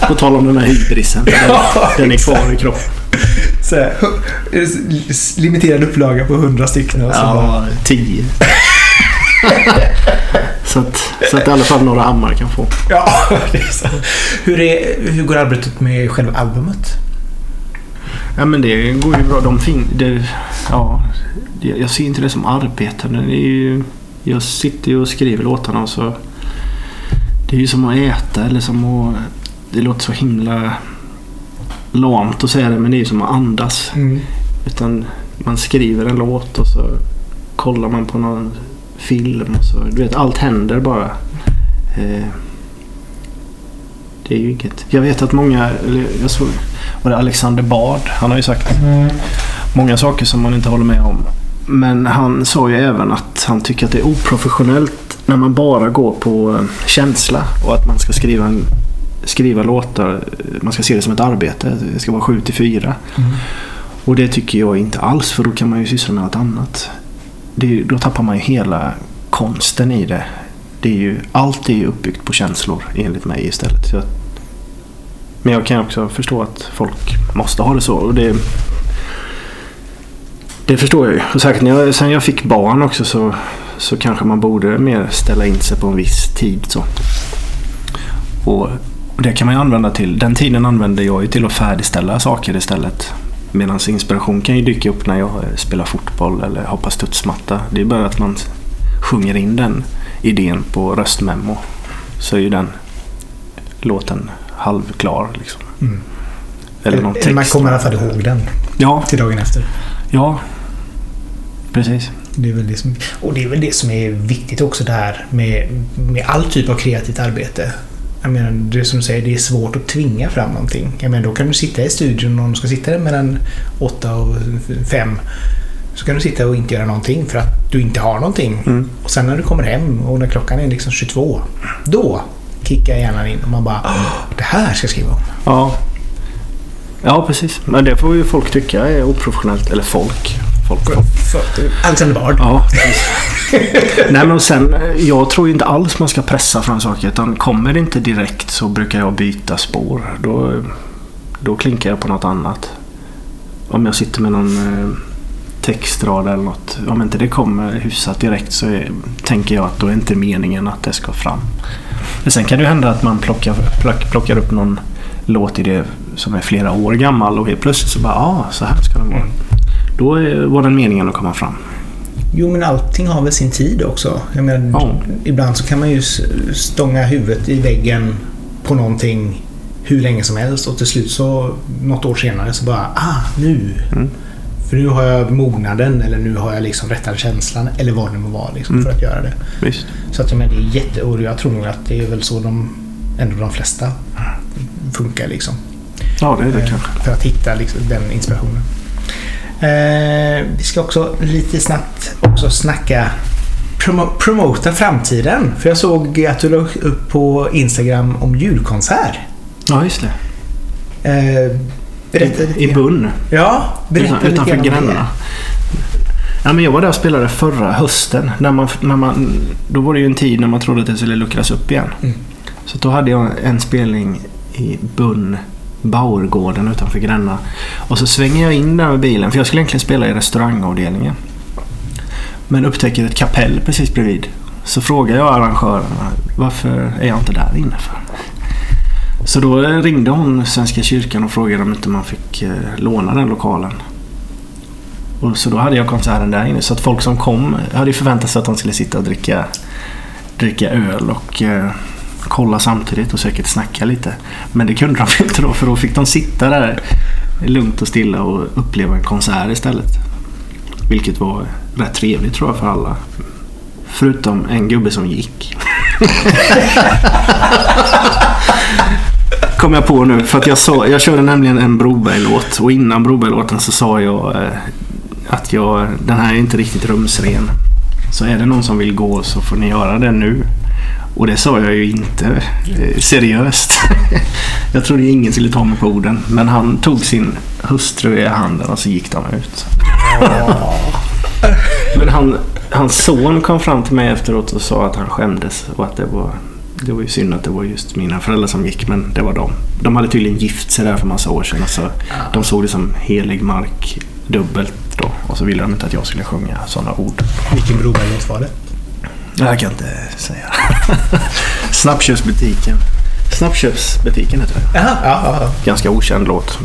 <laughs> på tal om den här hybrisen. Den, Ja, den är kvar i kroppen. Så här, limiterad upplaga på 100 stycken och så bara, Ja, tio. <laughs> så, att, så att i alla fall några hammar kan få. Ja, <laughs> det är så. Hur, är, hur går arbetet med själva albumet? Ja men det går ju bra. De fin det, ja, jag ser inte det som arbete. Det är ju, jag sitter ju och skriver låtarna och så... Det är ju som att äta eller som att... Det låter så himla lamt att säga det men det är ju som att andas. Mm. Utan man skriver en låt och så kollar man på någon film och så... Du vet, allt händer bara. Eh, det är ju inget... Jag vet att många... Jag såg... Var det Alexander Bard? Han har ju sagt många saker som man inte håller med om. Men han sa ju även att han tycker att det är oprofessionellt när man bara går på eh, känsla och att man ska skriva, en, skriva låtar. Man ska se det som ett arbete. Det ska vara 7 till 4. Mm. Och det tycker jag inte alls för då kan man ju syssla med något annat. Det då tappar man ju hela konsten i det det är ju, allt är ju uppbyggt på känslor enligt mig istället. Så, att- men jag kan också förstå att folk måste ha det så. Och det, det förstår jag ju. Och säkert när jag, sen jag fick barn också så, så kanske man borde mer ställa in sig på en viss tid. Så. Och, och det kan man ju använda till. Den tiden använder jag ju till att färdigställa saker istället. Medan inspiration kan ju dyka upp när jag spelar fotboll eller hoppar studsmatta. Det är bara att man sjunger in den idén på röstmemo. Så är ju den låten halvklar. Liksom. Mm. Eller någon Eller man text. kommer i alla fall ihåg den Ja, till dagen efter. ja. Precis. Det är väl det som, och det är väl det som är viktigt också där med, med all typ av kreativt arbete. Jag menar, det är som du säger, det är svårt att tvinga fram någonting. Jag menar, då kan du sitta i studion och du ska sitta där mellan åtta och fem. Så kan du sitta och inte göra någonting för att du inte har någonting. Mm. Och sen när du kommer hem och när klockan är liksom 22. Då kickar hjärnan in och man bara "Åh, det här ska jag skriva om. Ja. Ja, precis. Men det får ju folk tycka är oprofessionellt. Eller folk. Folk. Alexander Bard. Ja. <laughs> Nej men och sen, eh, jag tror inte alls man ska pressa fram saker. Utan kommer det inte direkt så brukar jag byta spår. Då, då klinkar jag på något annat. Om jag sitter med någon eh, textrad eller något. Om inte det kommer hyfsat direkt så är, tänker jag att då är inte meningen att det ska fram. Men sen kan det ju hända att man plockar, plock, plockar upp någon låtidé som är flera år gammal och helt plötsligt så bara ja, ah, så här ska den vara. Då eh, var den meningen att komma fram. Jo, men allting har väl sin tid också. Menar, Ja. Ibland så kan man ju stånga huvudet i väggen på någonting hur länge som helst och till slut så något år senare så bara ah, nu. Mm. För nu har jag mognaden eller nu har jag liksom rättare känslan eller vad det må vara liksom, Mm. för att göra det. Visst. Så att menar, det är jätte... Och jag tror nog att det är väl så de, ändå de flesta funkar liksom. Ja, det är det Eh, kanske. För att hitta liksom, den inspirationen. Eh, vi ska också lite snabbt också snacka promo promota framtiden. För jag såg att du la upp på Instagram om julkonsert. Ja, just det. Eh, berätta lite I grann. Bunn. Ja, berätta Utan, lite utanför. Gränna. Ja, men jag var där och spelade förra hösten. När man, när man, då var det ju en tid när man trodde att det skulle luckras upp igen. Mm. Så då hade jag en spelning i Bunn, Bauergården utanför Gränna. Och så svänger jag in där med bilen, för jag skulle egentligen spela i restaurangavdelningen. Men upptäcker ett kapell precis bredvid. Så frågar jag arrangörerna varför är jag inte där inne för? Så då ringde hon Svenska kyrkan och frågade om inte man fick eh, låna den lokalen. Och så då hade jag konserten där inne. Så att folk som kom hade förväntat sig att de skulle sitta och dricka, dricka öl och eh, kolla samtidigt och säkert snacka lite. Men det kunde de <laughs> inte då för då fick de sitta där lugnt och stilla och uppleva en konsert istället. Vilket var rätt trevligt tror jag för alla. Förutom en gubbe som gick. <laughs> <laughs> Kom jag på nu för att jag, sa, jag körde nämligen en Broberg-låt och innan Broberg-låten så sa jag eh, att jag, den här är inte riktigt rumsren. Så är det någon som vill gå så får ni göra det nu. Och det sa jag ju inte eh, seriöst. <laughs> jag trodde ingen skulle ta mig på orden. Men han tog sin hustru i handen och så gick de ut. <laughs> Men han, hans son kom fram till mig efteråt och sa att han skämdes och att det var det var ju synd att det var just mina föräldrar som gick, men det var de. De hade tydligen gift sig där för massa år sedan. Så de såg det som helig mark dubbelt då. Och så ville de inte att jag skulle sjunga sådana ord. Vilken Broberg-låt var det? Det här kan jag inte säga. <laughs> Snabbköpsbutiken. Snabbköpsbutiken heter det. Jaha, ja. Ganska okänd låt.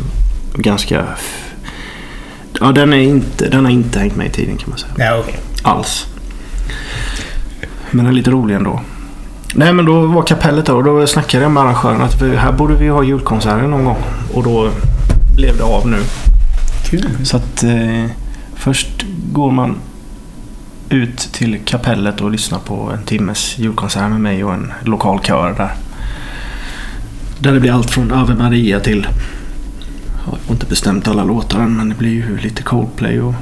Ganska... Ja, den, är inte, den har inte hängt med i tiden kan man säga. ja okej. alls. Men den är lite rolig ändå. Nej men då var kapellet där och då snackade jag med arrangören att vi, här borde vi ha julkonserter någon gång. Och då blev det av nu. Kul. Så att eh, först går man ut till kapellet och lyssnar på en timmes julkonsert med mig och en lokal kör där. Där det blir allt från Ave Maria till jag har inte bestämt alla låtar än men det blir ju lite Coldplay och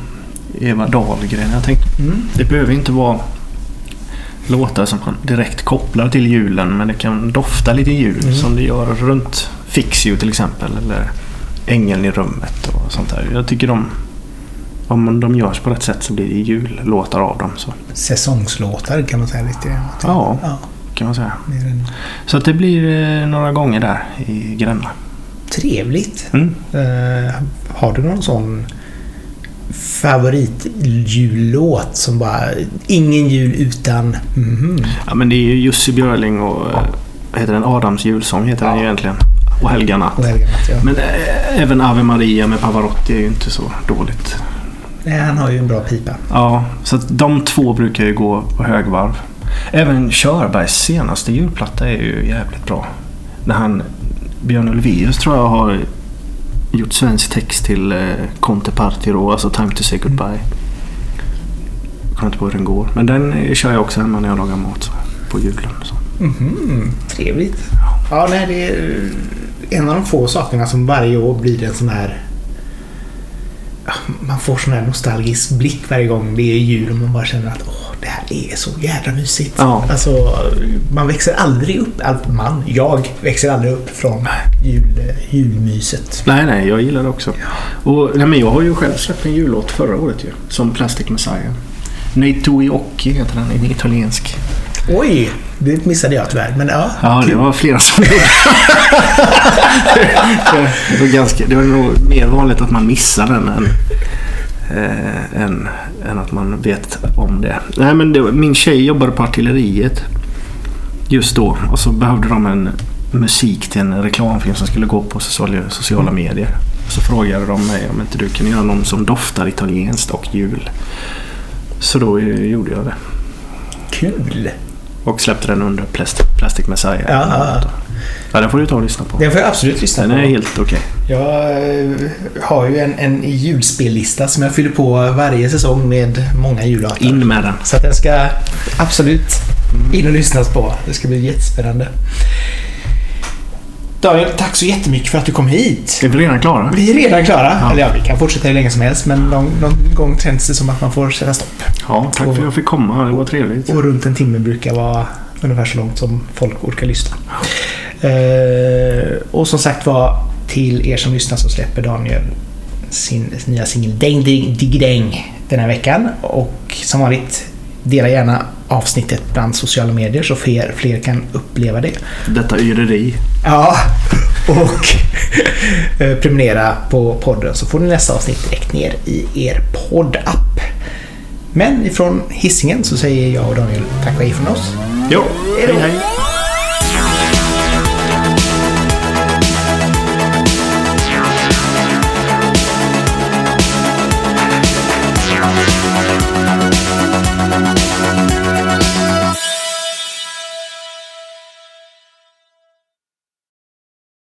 Eva Dahlgren. Jag tänkte Mm. det behöver inte vara låtar som man direkt kopplar till julen men det kan dofta lite jul Mm. som det gör runt Fix You till exempel eller Ängeln i rummet och sånt där. Jag tycker de om de görs på rätt sätt så blir det jullåtar av dem. Så Säsongslåtar kan man säga lite grann. Ja. ja kan man säga. än... Så att det blir eh, några gånger där i Gränna. Trevligt. Mm. Eh, har du någon sån favoritjullåt som bara ingen jul utan... Mhm. Ja men det är ju Jussi Björling och eh, vad heter den? Adams julsång heter den ju egentligen. Och Helga natt. Och Helga natt, ja. Men eh, även Ave Maria med Pavarotti är ju inte så dåligt. Nej, han har ju en bra pipa. Ja, så att de två brukar ju gå på högvarv. Även Körbergs senaste julplatta är ju jävligt bra. När han, Björn Ulvaeus tror jag har gjort svensk text till eh, Conte Partiro, alltså Time to say goodbye. Jag kommer inte på hur den går. Men den eh, kör jag också hemma när jag lagar mat så, på julen. Så. Mhm, Trevligt. Ja, nej, det är en av de få sakerna som varje år blir en sån här... Ja, Man får sån här nostalgisk blick varje gång det är jul och man bara känner att åh, det här är så jävla mysigt. Ja. Alltså, man växer aldrig upp, allt man, jag växer aldrig upp från jul, julmyset. Nej, nej, jag gillar det också. Och, nej, men jag har ju själv släppt en jullåt förra året ju. Som Plastic Messiah. Nei tui occhi heter den, en italiensk. Oj, det missade jag tyvärr. Men ja, Ja, det var flera som gjorde. <laughs> det, var ganska, det var nog mer vanligt att man missar den än, eh, än, än att man vet om det. Nej, men det, var- min tjej jobbade på artilleriet just då och så behövde de en musik till en reklamfilm som skulle gå på sociala, medier. Så frågade de mig om inte du kan göra någon som doftar italienskt och jul. Så då gjorde jag det. Kul! Och släppte den under Plastic, Plastic Messiah. Ja, ja, ja. ja, den får du ta och lyssna på. Den får jag absolut lyssna Den på. är helt okej. Jag eh, har ju en, en julspellista som jag fyller på varje säsong med många jullåtar. In med den. Så den ska absolut in och lyssnas på. Det ska bli jättespännande. Daniel, tack så jättemycket för att du kom hit. Är vi redan klara? Vi är redan klara. Ja. Eller ja, vi kan fortsätta hur länge som helst men någon, någon gång känns det som att man får sätta stopp. Ja, tack för att jag fick komma. Det var trevligt. Och runt en timme brukar vara ungefär så långt som folk orkar lyssna. Eh, och som sagt var, till er som lyssnar så släpper Daniel sin nya singel Däng Ding Digg Däng den här veckan. Och som vanligt, dela gärna avsnittet bland sociala medier så fler, fler kan uppleva det. Detta yreri. Ja, <laughs> och <laughs> eh, prenumerera på podden så får ni nästa avsnitt direkt ner i er poddapp. Men ifrån hissingen så säger jag och Daniel tack och hej från oss. Jo, Hej hej.